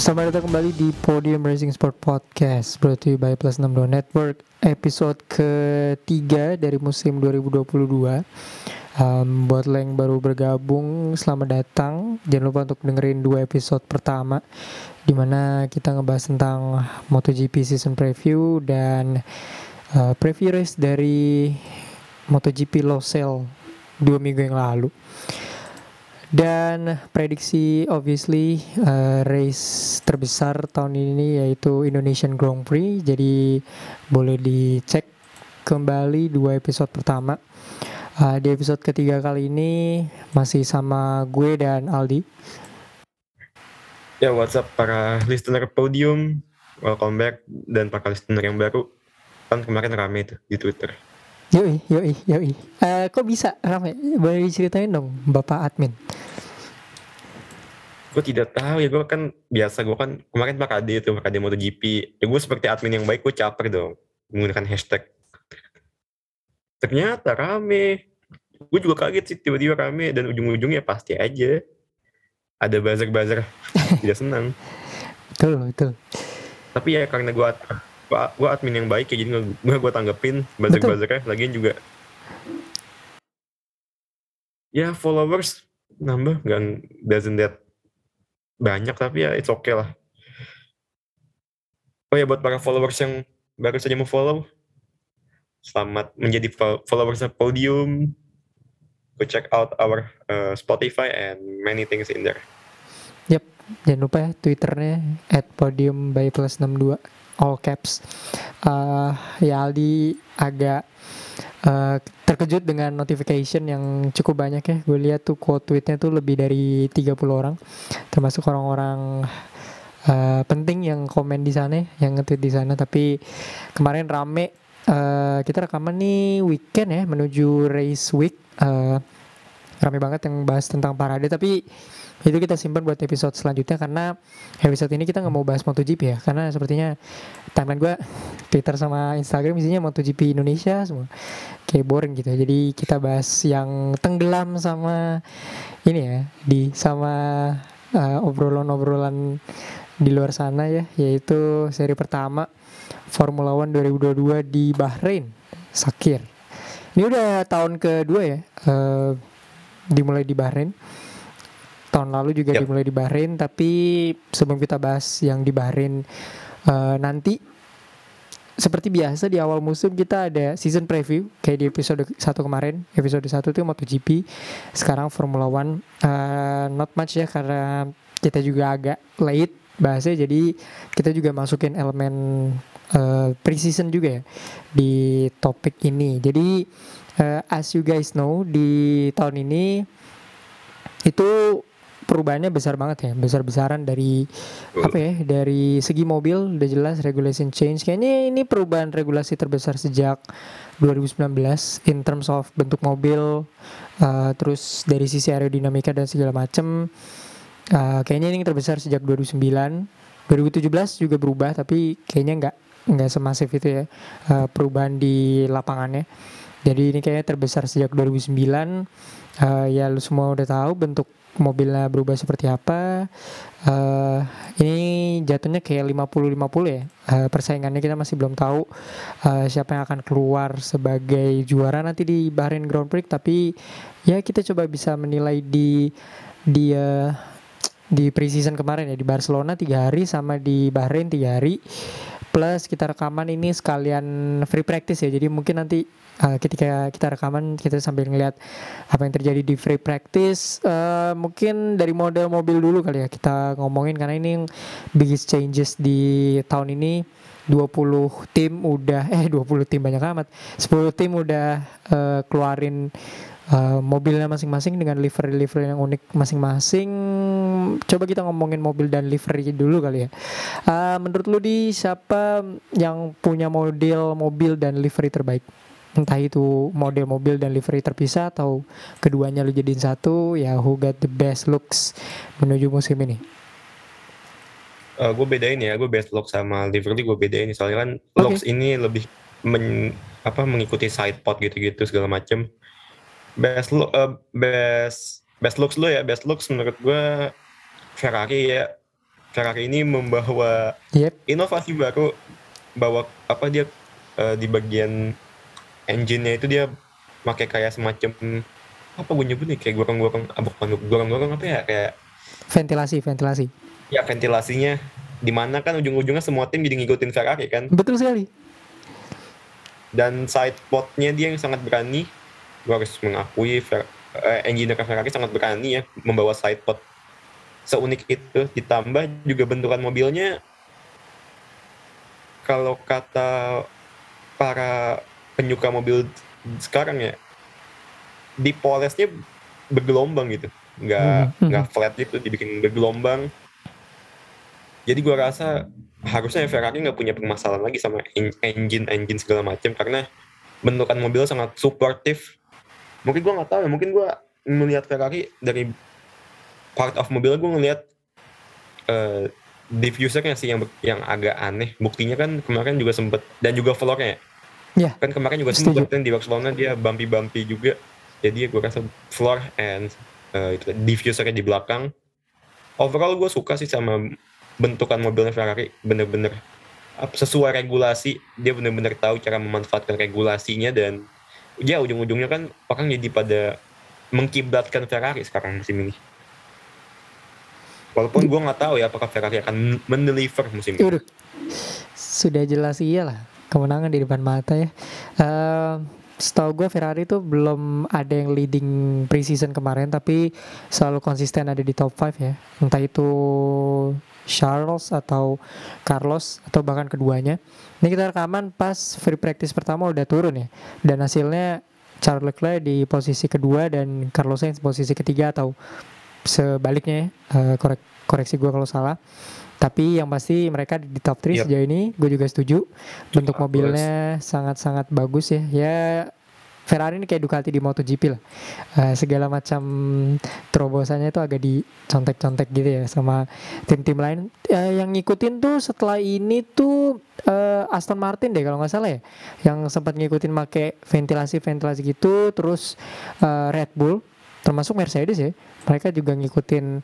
Selamat datang kembali di Podium Racing Sport Podcast Brought to you by Plus 62 Network. Episode ketiga dari musim 2022 um, Buat lo yang baru bergabung, selamat datang. Jangan lupa untuk dengerin dua episode pertama Di mana kita ngebahas tentang MotoGP Season Preview Dan uh, preview race dari MotoGP Losail dua minggu yang lalu dan prediksi obviously uh, race terbesar tahun ini yaitu Indonesian Grand Prix. Jadi boleh dicek kembali dua episode pertama. Uh, di episode ketiga kali ini masih sama gue dan Aldi. Ya, what's up para listener podium, welcome back dan para listener yang baru. Kan kemarin rame tuh di Twitter. Yoi, yoi, yoi. Uh, kok bisa rame? Boleh diceritain dong, Bapak Admin. Gue tidak tahu ya, gue kan biasa, gue kan kemarin Pak Ade itu, Pak Ade MotoGP. Ya gue seperti admin yang baik, gue caper dong, menggunakan hashtag. Ternyata rame. Gue juga kaget sih, tiba-tiba rame, dan ujung-ujungnya pasti aja. Ada buzzer-buzzer tidak senang. Betul, betul. Tapi ya karena gue gue admin yang baik ya jadi gue gue tanggepin buzzer buzzernya lagian juga ya followers nambah nggak doesn't that banyak tapi ya it's okay lah. Oh ya buat para followers yang baru saja mau follow selamat menjadi followers podium. Go check out our uh, Spotify and many things in there. Yep. Jangan lupa ya twitternya at podium by plus 62 all caps. Uh, ya Aldi agak uh, terkejut dengan notification yang cukup banyak ya. Gue lihat tuh quote tweetnya tuh lebih dari 30 orang, termasuk orang-orang uh, penting yang komen di sana, yang nge-tweet di sana. Tapi kemarin rame. Uh, kita rekaman nih weekend ya menuju race week. Uh, rame banget yang bahas tentang parade tapi itu kita simpan buat episode selanjutnya karena episode ini kita nggak mau bahas MotoGP ya. Karena sepertinya timeline gue Twitter sama Instagram isinya MotoGP Indonesia semua. Kayak boring gitu jadi kita bahas yang tenggelam sama ini ya di sama uh, obrolan-obrolan di luar sana ya yaitu seri pertama Formula One 2022 di Bahrain Sakir. Ini udah tahun kedua ya uh, dimulai di Bahrain tahun lalu juga yep. dimulai di Bahrain tapi sebelum kita bahas yang di Bahrain uh, nanti seperti biasa di awal musim kita ada season preview kayak di episode satu kemarin episode satu itu MotoGP sekarang Formula One uh, not much ya karena kita juga agak late bahasnya jadi kita juga masukin elemen uh, pre-season juga ya di topik ini jadi uh, as you guys know di tahun ini itu perubahannya besar banget ya besar-besaran dari apa ya dari segi mobil udah jelas regulation change. Kayaknya ini perubahan regulasi terbesar sejak 2019 in terms of bentuk mobil uh, terus dari sisi aerodinamika dan segala macam uh, kayaknya ini terbesar sejak 2009 2017 juga berubah tapi kayaknya nggak nggak semasif itu ya uh, perubahan di lapangannya. Jadi ini kayaknya terbesar sejak 2009 uh, ya lu semua udah tahu bentuk mobilnya berubah seperti apa. Uh, ini jatuhnya kayak 50-50 ya. Uh, persaingannya kita masih belum tahu uh, siapa yang akan keluar sebagai juara nanti di Bahrain Grand Prix. Tapi ya kita coba bisa menilai di di uh, di preseason kemarin ya. Di Barcelona tiga hari sama di Bahrain tiga hari. Plus kita rekaman ini sekalian free practice ya. Jadi mungkin nanti uh, ketika kita rekaman kita sambil ngeliat apa yang terjadi di free practice uh, mungkin dari model mobil dulu kali ya kita ngomongin karena ini biggest changes di tahun ini 20 tim udah eh 20 tim banyak amat 10 tim udah uh, keluarin uh, mobilnya masing-masing dengan livery-livery yang unik masing-masing. Coba kita ngomongin mobil dan livery dulu kali ya. Uh, menurut lu di siapa yang punya model mobil dan livery terbaik? Entah itu model mobil dan livery terpisah atau keduanya lu jadiin satu, ya who got the best looks menuju musim ini? Uh, gue bedain ya, gue best look sama livery gue bedain soalnya kan okay. looks ini lebih men, apa mengikuti side pot gitu-gitu segala macem best look uh, best best looks lo ya best looks menurut gue Ferrari ya Ferrari ini membawa Yep. inovasi baru bawa apa dia uh, di bagian engine-nya itu dia pakai kayak semacam apa gue nyebut nih kayak gorong-gorong ah, bukan gorong-gorong apa ya kayak Ventilasi, ventilasi. ya ventilasinya. Di mana kan ujung-ujungnya semua tim jadi ngikutin Ferrari kan? Betul sekali. dan side podnya dia yang sangat berani. Gue harus mengakui Fer eh, engineer Ferrari sangat berani ya membawa side pod seunik itu. Ditambah juga bentukan mobilnya. Kalau kata para penyuka mobil sekarang ya di polesnya bergelombang gitu. Nggak Mhm. nggak flat gitu dibikin bergelombang. Jadi gua rasa harusnya Ferrari nggak punya permasalahan lagi sama en- engine engine segala macam karena bentukan mobil sangat supportive mungkin gua nggak tahu ya mungkin gua melihat Ferrari dari part of mobil gua ngelihat eh diffusernya sih yang yang agak aneh. Buktinya kan kemarin juga sempet dan juga floornya ya Iya. kan kemarin juga kan di workshopnya dia bumpy bumpy juga. Jadi gue rasa floor and eh, itu diffusernya di belakang. Overall gue suka sih sama bentukan mobilnya Ferrari. Bener-bener sesuai regulasi. Dia bener-bener tahu cara memanfaatkan regulasinya dan ya ujung-ujungnya kan orang jadi pada mengkiblatkan Ferrari sekarang musim ini. Walaupun gue nggak tahu ya apakah Ferrari akan mendeliver musim ini. Sudah jelas iyalah kemenangan di depan mata ya. Eh setahu gue Ferrari tuh belum ada yang leading preseason kemarin tapi selalu konsisten ada di top 5 ya. Entah itu Charles atau Carlos atau bahkan keduanya. Ini kita rekaman pas free practice pertama udah turun ya. Dan hasilnya Charles Leclerc di posisi kedua dan Carlos Sainz posisi ketiga atau sebaliknya ya. Eh, korek koreksi gue kalau salah. Tapi yang pasti mereka di top 3 Yap. sejauh ini gue juga setuju. Bentuk Bagus. mobilnya sangat-sangat bagus ya. Ya Ferrari ini kayak Ducati di MotoGP lah. Eh, segala macam terobosannya itu agak dicontek-contek gitu ya sama tim-tim lain. Eh, yang ngikutin tuh setelah ini tuh eh, Aston Martin deh kalau nggak salah ya. Yang sempat ngikutin make ventilasi-ventilasi gitu. Terus eh, Red Bull termasuk Mercedes ya. Mereka juga ngikutin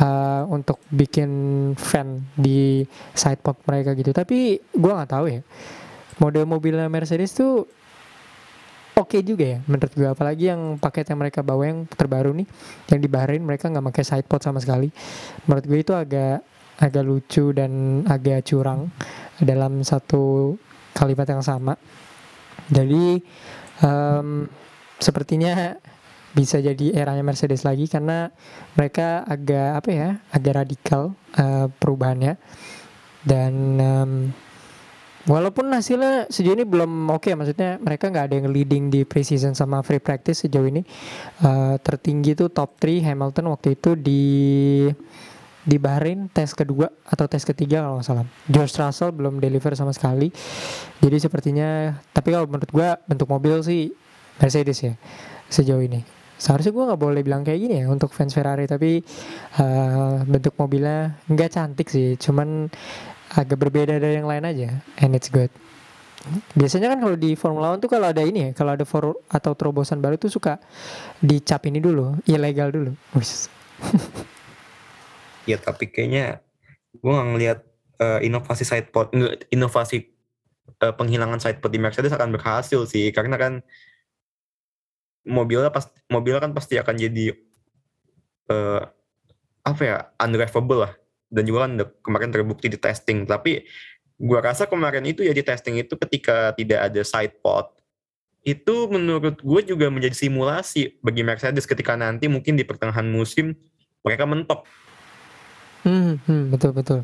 eh, untuk bikin fan di side pod mereka gitu. Tapi gua nggak tahu ya. Model mobilnya Mercedes tuh oke juga ya menurut gue apalagi yang paket yang mereka bawa yang terbaru nih yang di Bahrain mereka nggak pakai side pod sama sekali menurut gue itu agak agak lucu dan agak curang dalam satu kalimat yang sama jadi em, sepertinya bisa jadi eranya Mercedes lagi karena mereka agak apa ya agak radikal eh, perubahannya dan em, Walaupun hasilnya sejauh ini belum oke, maksudnya mereka nggak ada yang leading di preseason sama free practice sejauh ini. Eh, tertinggi tuh top 3 Hamilton waktu itu di di Bahrain tes kedua atau tes ketiga kalau nggak salah. George Russell belum deliver sama sekali. Jadi sepertinya, tapi kalau menurut gua bentuk mobil sih Mercedes ya sejauh ini. Seharusnya gua nggak boleh bilang kayak gini ya untuk fans Ferrari, tapi eh, bentuk mobilnya nggak cantik sih, cuman agak berbeda dari yang lain aja and it's good. Biasanya kan kalau di Formula One tuh kalau ada ini ya kalau ada for atau terobosan baru tuh suka dicap ini dulu ilegal dulu. Ya tapi kayaknya gue nggak ngelihat eh, inovasi side pod nge- inovasi eh, penghilangan side pod di Mercedes akan berhasil sih karena kan mobilnya pas mobilnya kan pasti akan jadi eh, apa ya undrivable lah. Dan juga kan kemarin terbukti di testing. Tapi gua rasa kemarin itu ya di testing itu ketika tidak ada side pod itu menurut gue juga menjadi simulasi bagi Mercedes ketika nanti mungkin di pertengahan musim mereka mentok. Hmm, hmm, betul betul.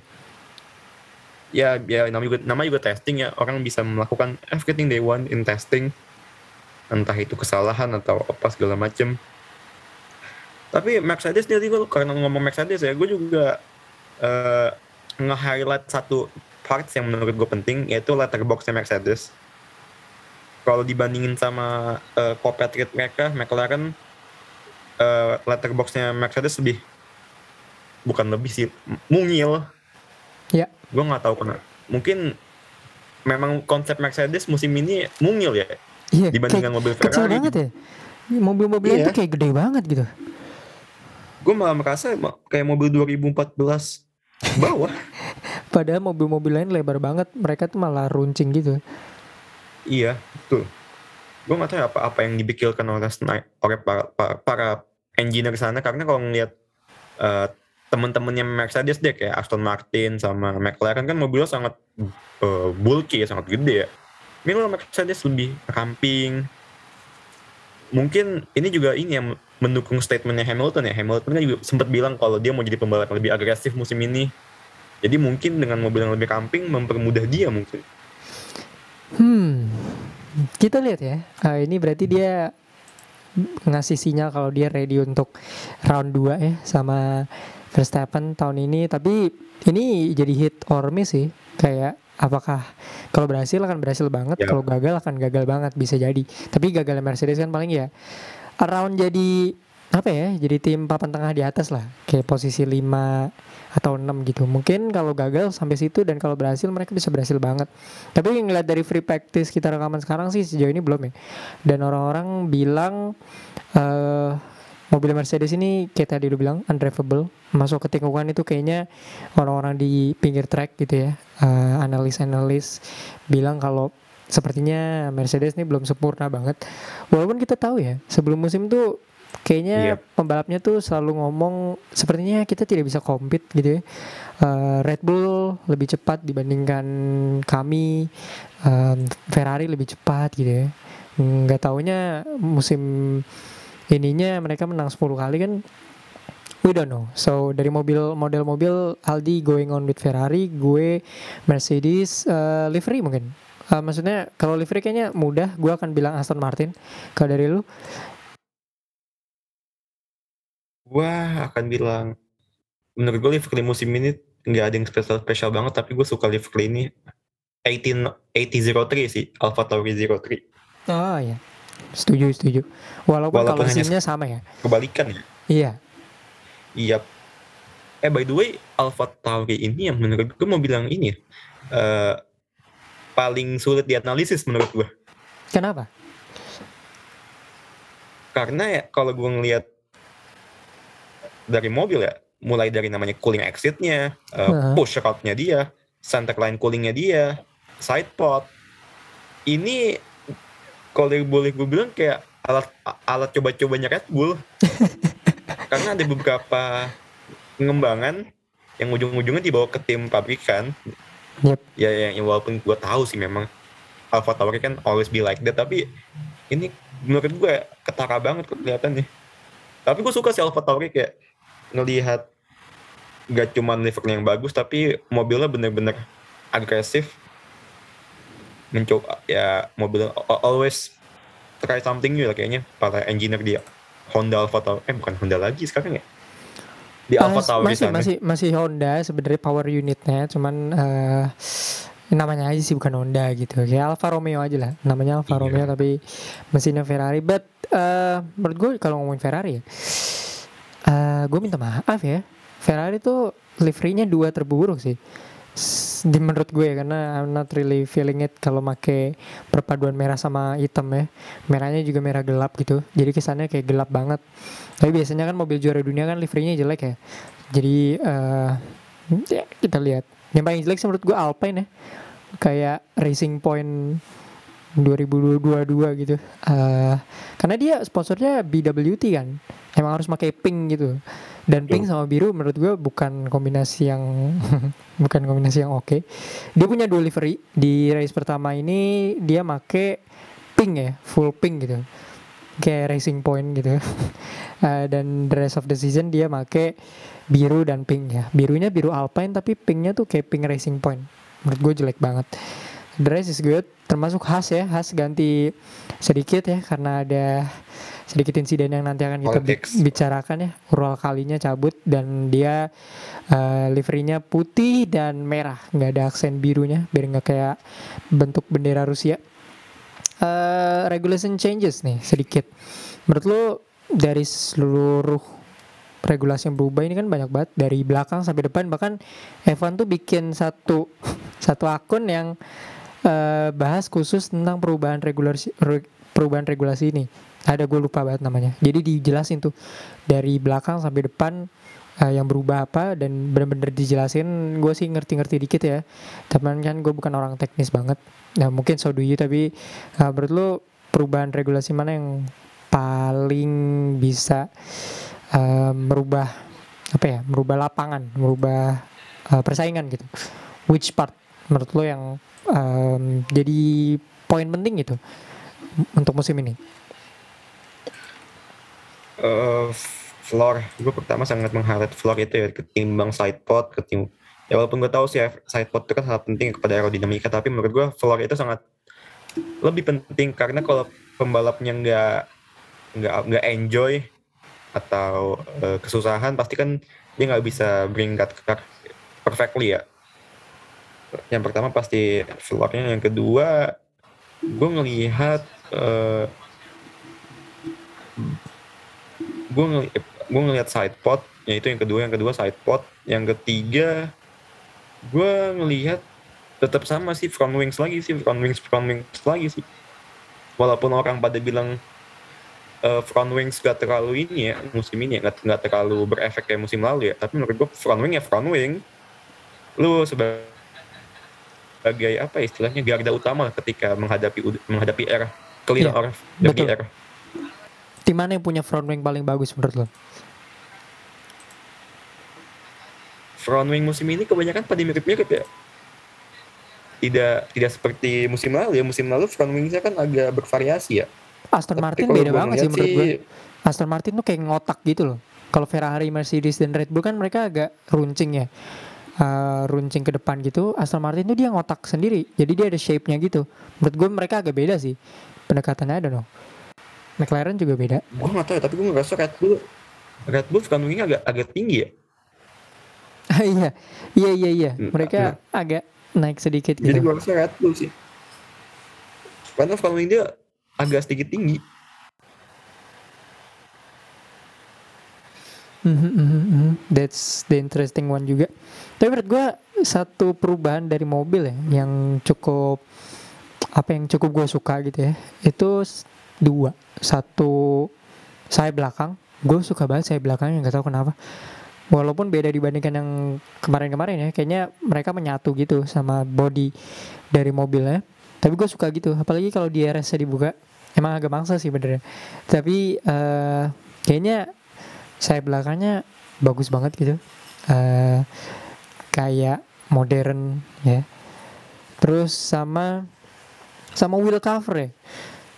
Ya ya namanya juga namanya juga testing ya. Orang bisa melakukan everything they want in testing entah itu kesalahan atau apa segala macem. Tapi Mercedes nih gue karena ngomong Mercedes ya gue juga eh, nge-highlight satu parts yang menurut gue penting yaitu letterboxnya Mercedes kalau dibandingin sama eh, compatriot mereka McLaren eh, letterboxnya Mercedes lebih bukan lebih sih mungil. Ya. gue nggak tahu kenapa mungkin memang konsep Mercedes musim ini mungil ya iya dibandingkan kayak mobil kecil Ferrari. banget ya. Mobil-mobilnya Iya. tuh kayak gede banget gitu. Gue malah merasa kayak mobil 2014 bawah. Padahal mobil-mobil lain lebar banget, mereka tuh malah runcing gitu. iya betul. Gue nggak tahu ya apa apa yang dipikirkan oleh oleh para, para, para engineer sana. Karena kalau ngeliat eh, teman-temannya Mercedes deh kayak Aston Martin sama McLaren kan mobilnya sangat eh, bulky ya sangat gede ya ini kalau Mercedes lebih ramping mungkin ini juga ini yang mendukung statementnya Hamilton ya Hamilton kan juga sempat bilang kalau dia mau jadi pembalap yang lebih agresif musim ini jadi mungkin dengan mobil yang lebih ramping mempermudah dia mungkin Hmm, kita lihat ya. Ah, ini berarti dia ngasih sinyal kalau dia ready untuk round 2 ya sama Verstappen tahun ini. Tapi ini jadi hit or miss sih. Kayak apakah kalau berhasil akan berhasil banget, Ya. kalau gagal akan gagal banget bisa jadi. Tapi gagalnya Mercedes kan paling ya around jadi apa ya? Jadi tim papan tengah di atas lah, kayak posisi 5 atau 6 gitu. Mungkin kalau gagal sampai situ dan kalau berhasil mereka bisa berhasil banget. Tapi ngeliat dari free practice kita rekaman sekarang sih sejauh ini belum ya. Dan orang-orang bilang eh mobil Mercedes ini kayak tadi lu bilang undrivable, masuk ke tikungan itu kayaknya orang-orang di pinggir track gitu ya. Eh, analis-analis bilang kalau sepertinya Mercedes ini belum sempurna banget. Walaupun kita tahu ya, sebelum musim tuh kayaknya Yep. pembalapnya tuh selalu ngomong sepertinya kita tidak bisa compete gitu ya. Eh, Red Bull lebih cepat dibandingkan kami, em, Ferrari lebih cepat gitu ya. Nggak taunya musim ininya mereka menang 10 kali kan We don't know. So dari mobil model mobil Aldi going on with Ferrari, gue Mercedes eh, livery mungkin. Eh, maksudnya kalau livery kayaknya mudah, gue akan bilang Aston Martin. Kalau dari lu? Wah, akan bilang menurut gue livery musim ini nggak ada yang spesial spesial banget tapi gue suka livery ini 18 8003 sih Alpha Tauri 03 Oh ya, setuju setuju. Walaupun, Walaupun kalau scene-nya sama ya. kebalikan ya Iya. Iya eh by the way Alpha Tauri ini yang menurut gue mau bilang ini eh, paling sulit dianalisis menurut gue Kenapa? karena ya kalau gue ngelihat dari mobil ya mulai dari namanya cooling exitnya uh, Heeh. push route-nya dia center line coolingnya dia side pod ini kalau boleh gue bilang kayak alat alat coba-cobanya Red Bull karena ada beberapa pengembangan yang ujung-ujungnya dibawa ke tim pabrikan Yep. ya yang, yang walaupun gue tahu sih memang Alpha Tauri kan always be like that tapi ini menurut gue ketara banget kelihatannya. Tapi gue suka sih Alpha Tauri kayak ngelihat gak cuma livernya yang bagus tapi mobilnya bener-bener agresif. Mencoba ya mobilnya a- always try something new lah kayaknya para engineer dia Honda Alpha Tauri eh bukan Honda lagi sekarang ya di Alpha Mas- Tauri masih masih masih Honda sebenarnya power unitnya, cuman eh, namanya aja sih bukan Honda gitu. Kayak Alfa Romeo aja lah, namanya Alfa Iya. Romeo tapi mesinnya Ferrari. But eh, menurut gue kalau ngomongin Ferrari ya, eh gue minta maaf ya. Ferrari tuh liverynya dua terburuk sih. Di menurut gue ya, karena I'm not really feeling it kalau make perpaduan merah sama hitam ya. Merahnya juga merah gelap gitu. Jadi kesannya kayak gelap banget. Tapi biasanya kan mobil juara dunia kan liverynya jelek ya. Jadi eh ya, kita lihat. Yang paling jelek sih menurut gue Alpine ya. Kayak Racing Point 2022 gitu. Eh karena dia sponsornya BWT kan. Emang harus pakai pink gitu. Dan pink sama biru menurut gue bukan kombinasi yang bukan kombinasi yang oke. Dia punya dua livery. Di race pertama ini dia make pink ya, full pink gitu. Kayak Racing Point gitu. Eh, dan the rest of the season dia make biru dan pink ya. Birunya biru Alpine tapi pinknya tuh kayak pink Racing Point. Menurut gue jelek banget. Rest is good. Termasuk Haas ya. Haas ganti sedikit ya karena ada sedikit insiden yang nanti akan kita Politics. bicarakan ya. Ural kalinya cabut dan dia eh, liverynya putih dan merah, nggak ada aksen birunya biar nggak kayak bentuk bendera Rusia. Eh, regulation changes nih sedikit. Menurut lu dari seluruh regulasi yang berubah ini kan banyak banget dari belakang sampai depan bahkan Evan tuh bikin satu satu akun yang eh, bahas khusus tentang perubahan regulasi re- perubahan regulasi ini. Ada gue lupa banget namanya. Jadi dijelasin tuh dari belakang sampai depan uh, yang berubah apa dan bener-bener dijelasin. Gue sih ngerti-ngerti dikit ya. Teman kan gue bukan orang teknis banget. Nah mungkin so do you tapi uh, menurut lo perubahan regulasi mana yang paling bisa uh, merubah apa ya merubah lapangan merubah uh, persaingan gitu? Which part? Menurut lo yang um, jadi poin penting gitu untuk musim ini? Uh, floor gue pertama sangat mengharap floor itu ya ketimbang side pot ketimbang ya walaupun gue tahu sih side pot itu kan sangat penting kepada aerodinamika tapi menurut gue floor itu sangat lebih penting karena kalau pembalapnya nggak nggak nggak enjoy atau uh, kesusahan pasti kan dia nggak bisa bring car perfectly ya yang pertama pasti floornya yang kedua gue ngelihat uh, gue ngeli gue ngelihat side pot ya itu yang kedua yang kedua side pot yang ketiga gue ngelihat tetap sama sih front wings lagi sih front wings front wings lagi sih. Walaupun orang pada bilang uh, front wings gak terlalu ini ya musim ini ya gak, gak terlalu berefek kayak musim lalu ya tapi menurut gue front wing ya front wing. Lu sebagai apa istilahnya garda utama ketika menghadapi menghadapi era clear yeah, or dari era Tim mana yang punya front wing paling bagus menurut lo? Front wing musim ini kebanyakan pada mirip-mirip ya. Tidak tidak seperti musim lalu ya. Musim lalu front wingnya kan agak bervariasi ya. Aston Tapi Martin beda banget sih menurut gue. Aston Martin tuh kayak ngotak gitu loh. Kalau Ferrari, Mercedes dan Red Bull kan mereka agak runcing ya. Uh, runcing ke depan gitu. Aston Martin tuh dia ngotak sendiri. Jadi dia ada shape-nya gitu. Menurut gue mereka agak beda sih. Pendekatannya ada dong. McLaren juga beda. Gue gak tahu ya, tapi gue ngerasa Red Bull Red Bull front wingnya agak agak tinggi ya. iya, iya iya iya. Mereka nah. agak naik sedikit gitu. Jadi gue rasa Red Bull sih. Karena wing dia agak sedikit tinggi. Mm -hmm, That's the interesting one juga. Tapi menurut gue satu perubahan dari mobil ya yang cukup apa yang cukup gue suka gitu ya itu dua. Satu saya belakang. Gue suka banget saya belakangnya nggak tahu kenapa. Walaupun beda dibandingkan yang kemarin-kemarin ya kayaknya mereka menyatu gitu sama body dari mobilnya. Tapi gue suka gitu apalagi kalau di RS dibuka. Emang agak mangsa sih benernya. Tapi uh, kayaknya saya belakangnya bagus banget gitu uh, kayak modern ya terus sama sama wheel cover ya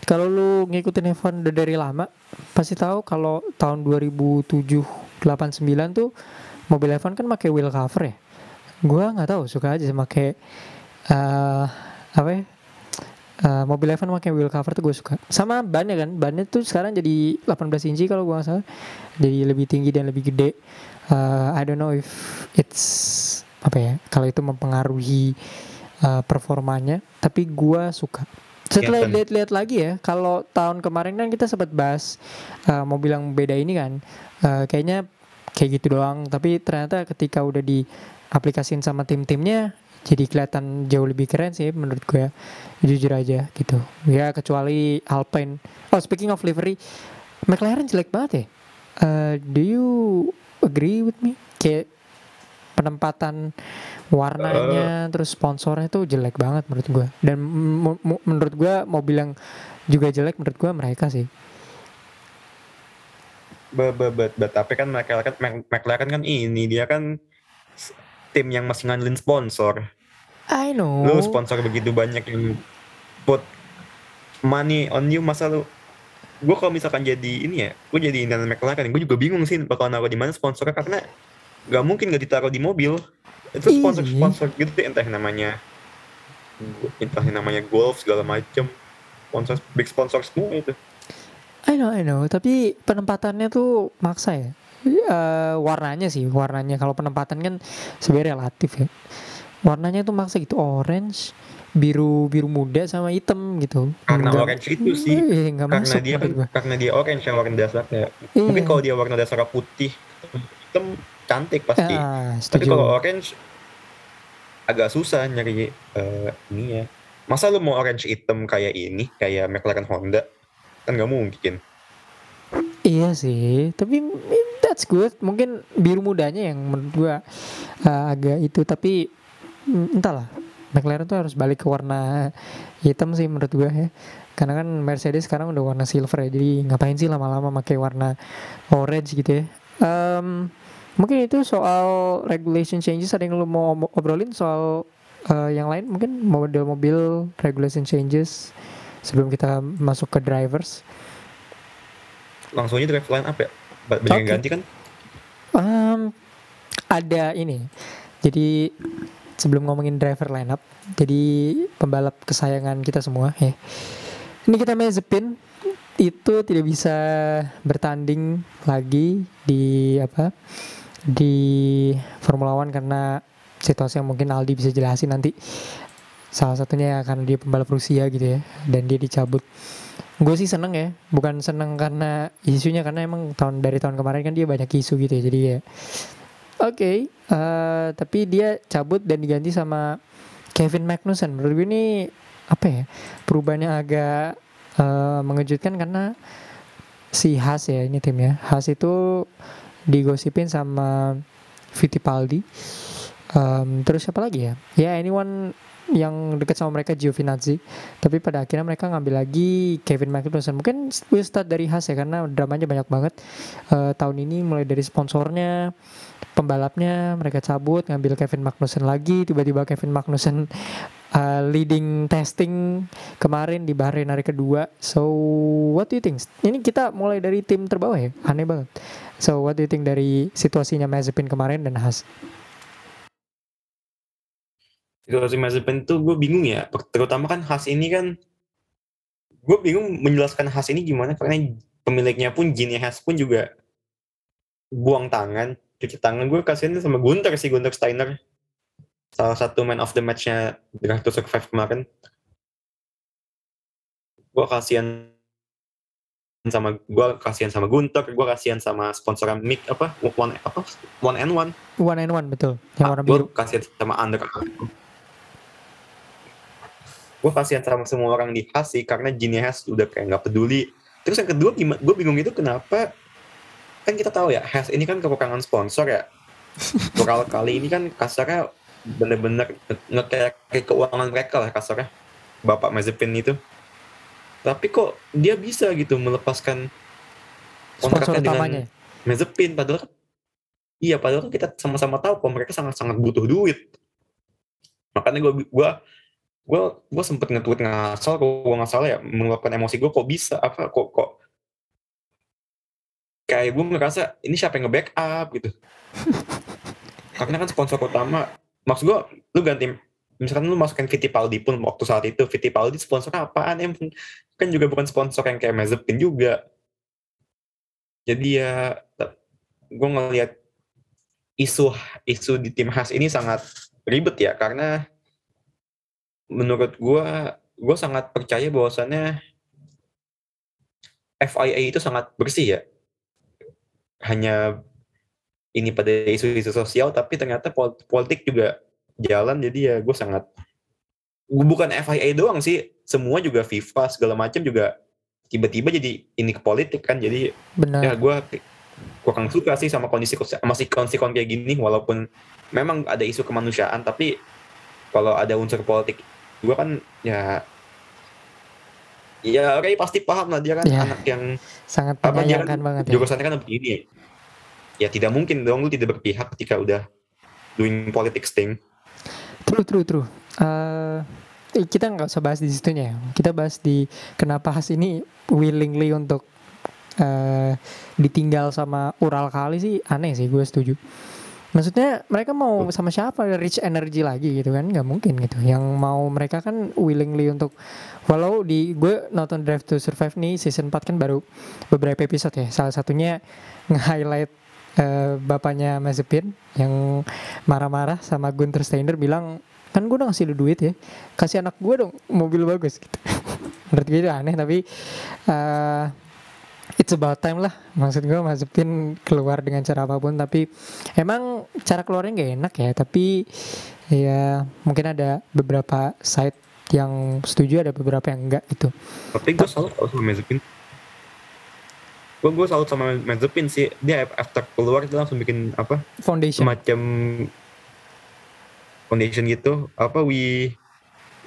kalau lu ngikutin F1 udah dari lama, pasti tahu kalau tahun 2007 89 tuh mobil F1 kan pakai wheel cover ya. Gua nggak tahu, suka aja pakai uh, apa ya? Uh, mobil F1 pakai wheel cover tuh gue suka. Sama bannya kan, bannya tuh sekarang jadi 18 inci kalau gua nggak salah. Jadi lebih tinggi dan lebih gede. Uh, I don't know if it's apa ya, kalau itu mempengaruhi uh, performanya, tapi gua suka setelah lihat-lihat lagi ya, kalau tahun kemarin kan kita sempat bahas uh, mobil yang beda ini kan, uh, kayaknya kayak gitu doang. Tapi ternyata ketika udah diaplikasin sama tim-timnya, jadi kelihatan jauh lebih keren sih menurut gue. Jujur aja gitu. Ya kecuali Alpine. Oh speaking of livery, McLaren jelek banget ya. Uh, do you agree with me? Kayak penempatan warnanya uh, terus sponsornya tuh jelek banget menurut gue dan menurut gue mobil yang juga jelek menurut gue mereka sih bet, bet, tapi kan McLaren, kan, McLaren kan ini dia kan tim yang masih ngandelin sponsor. I know. Lu sponsor begitu banyak yang put money on you masa lu? Gue kalau misalkan jadi ini ya gue jadi indahan McLaren gue juga bingung sih bakal naruh di mana sponsornya karena nggak mungkin nggak ditaruh di mobil. Itu sponsor sponsor gitu entah namanya entah namanya golf segala macem. Sponsor big sponsor semua itu. I know I know. Tapi penempatannya tuh maksa ya. Uh, warnanya sih warnanya. Kalau penempatan kan sebenarnya relatif ya warnanya tuh maksa gitu orange biru biru muda sama hitam gitu karena enggak, orange itu sih eh, karena masuk, dia karena dia orange yang warna dasarnya iya. mungkin kalau dia warna dasar putih hitam cantik pasti. Ya, Tapi kalau orange agak susah nyari uh, ini ya. Masa lu mau orange hitam kayak ini, kayak McLaren Honda? Kan nggak mungkin. Iya sih, tapi that that's good mungkin biru mudanya yang menurut gue uh, agak itu tapi entahlah. McLaren tuh harus balik ke warna hitam sih menurut gue ya. Karena kan Mercedes sekarang udah warna silver ya jadi ngapain sih lama-lama pakai warna orange gitu ya. Um, mungkin itu soal regulation changes ada yang lo mau obrolin soal uh, yang lain? Mungkin model-mobil regulation changes sebelum kita masuk ke drivers. Langsung aja drive line up ya? Ba- banyak yang Oke. ganti kan? Um, ada ini. Jadi sebelum ngomongin driver lineup, jadi pembalap kesayangan kita semua ya. Ini kita Mazepin itu tidak bisa bertanding lagi di apa di Formula One karena situasi yang mungkin Aldi bisa jelasin nanti. Salah satunya karena dia pembalap Rusia gitu ya dan dia dicabut. Gue sih seneng ya, bukan seneng karena isunya karena emang tahun dari tahun kemarin kan dia banyak isu gitu ya. Jadi ya Oke, eh, tapi dia cabut dan diganti sama Kevin Magnussen. Menurut gue ini apa ya? Perubahannya agak eh, mengejutkan karena si Haas ya ini timnya. Haas itu digosipin sama Fittipaldi. Em, terus siapa lagi ya? Ya anyone yang dekat sama mereka Giovinazzi. Tapi pada akhirnya mereka ngambil lagi Kevin Magnussen. Mungkin will start dari Haas ya karena dramanya banyak banget eh, tahun ini mulai dari sponsornya, pembalapnya mereka cabut ngambil Kevin Magnussen lagi. Tiba-tiba Kevin Magnussen uh, leading testing kemarin di Bahrain hari kedua. So what do you think? Ini kita mulai dari tim terbawah ya? Aneh banget. So what do you think dari situasinya Mazepin kemarin dan Haas? Situasi Mazepin tuh gue bingung ya. Terutama kan Haas ini kan gue bingung menjelaskan Haas ini gimana. Karena pemiliknya pun Gini Haas pun juga buang tangan cuci tangan gue kasihan sama Gunter sih Gunter Steiner. Salah satu man of the matchnya Drive to Survive kemarin. Gue kasihan sama gue kasihan sama Gunter gue kasihan sama sponsor mic apa? One apa? One and one. One and one betul. Yang warna gue biru. kasihan sama Under gue kasihan sama semua orang di Haas sih karena Gini Haas udah kayak nggak peduli. Terus yang kedua gue bingung itu kenapa kan kita tahu ya Haas ini kan kekurangan sponsor ya. Beberapa kali ini kan kasarnya bener-bener ngekek ke keuangan mereka lah kasarnya. Bapak Mazepin itu. Tapi kok dia bisa gitu melepaskan kontraknya dengan Mazepin? Padahal kan iya padahal kan kita sama-sama tahu kalau mereka sangat-sangat butuh duit. Makanya gue gua gue gue sempet nge-tweet ngasal kalau gue nggak salah ya mengeluarkan emosi gue kok bisa? Apa kok kok kayak gue ngerasa ini siapa yang nge-backup gitu. Karena kan sponsor utama maksud gue lu ganti misalkan lu masukin Fittipaldi pun waktu saat itu Fittipaldi sponsor apaan? Emang kan juga bukan sponsor yang kayak Mazepin juga. Jadi ya gue ngelihat isu isu di tim khas ini sangat ribet ya karena menurut gue gue sangat percaya bahwasannya FIA itu sangat bersih ya hanya ini pada isu-isu sosial tapi ternyata pol- politik juga jalan jadi ya gue sangat gue bukan FIA doang sih semua juga FIFA segala macam juga tiba-tiba jadi ini ke politik kan jadi benar. ya gue kurang suka sih sama kondisi masih sikon-sikon kayak gini walaupun memang ada isu kemanusiaan tapi kalau ada unsur politik gue kan ya ya Ray pasti paham lah dia kan Ya. anak yang sangat apa dia kan banget ya jurusannya kan begini ya. ya tidak mungkin dong lu tidak berpihak ketika udah doing politics thing True, true, true. Eh, eh, kita nggak usah bahas di situnya ya. Kita bahas di kenapa Has ini willingly untuk eh ditinggal sama Ural kali sih aneh sih gue setuju. Maksudnya mereka mau sama siapa rich energy lagi gitu kan nggak mungkin gitu. Yang mau mereka kan willingly untuk walau di gue nonton Drive to Survive nih season 4 kan baru beberapa episode ya. Salah satunya nge-highlight eh, bapaknya Mazepin yang marah-marah sama Gunter Steiner bilang kan gue udah ngasih lu duit ya kasih anak gue dong mobil bagus gitu menurut gue itu aneh tapi eh it's about time lah. Maksud gue Mazepin keluar dengan cara apa pun tapi emang cara keluarnya gak enak ya. Tapi ya mungkin ada beberapa side yang setuju ada beberapa yang enggak gitu. Tapi gue selalu sama Mazepin. Gue gue salut sama Mazepin sih. Dia after keluar dia langsung bikin apa? Foundation. semacam foundation gitu. Apa we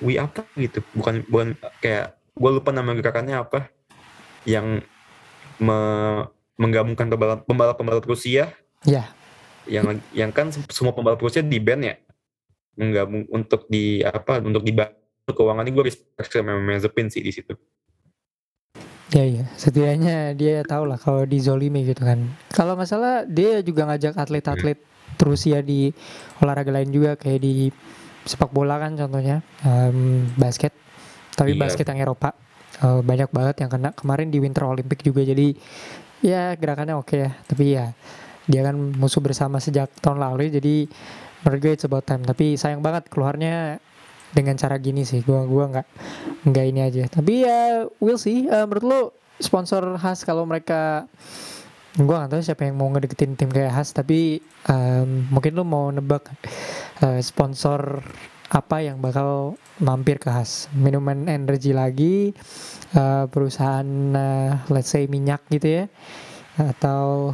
we apa gitu. Bukan bukan kayak gue lupa nama gerakannya apa. Yang me- menggabungkan pembalap pembalap pembalap Rusia Ya. yang yang kan semua pembalap Rusia di band ya menggabung untuk di apa untuk di keuangan ini gue respect sama Mazepin sih di situ Ya iya, setidaknya dia tahu lah kalau dizolimi gitu kan. Kalau masalah dia juga ngajak atlet-atlet Rusia di olahraga lain juga kayak di sepak bola kan contohnya, em, basket. Tapi Iya. basket yang Eropa eh, banyak banget yang kena kemarin di Winter Olympic juga. Jadi ya gerakannya oke ya. Tapi ya dia kan musuh bersama sejak tahun lalu jadi menurut gue about time. Tapi sayang banget keluarnya dengan cara gini sih. Gua gua nggak nggak ini aja. Tapi ya we'll see. Eh, menurut lo sponsor khas kalau mereka gua nggak tahu siapa yang mau ngedeketin tim kayak khas tapi em, mungkin lo mau nebak eh, sponsor apa yang bakal mampir ke khas. Minuman energi lagi eh, perusahaan eh, let's say minyak gitu ya atau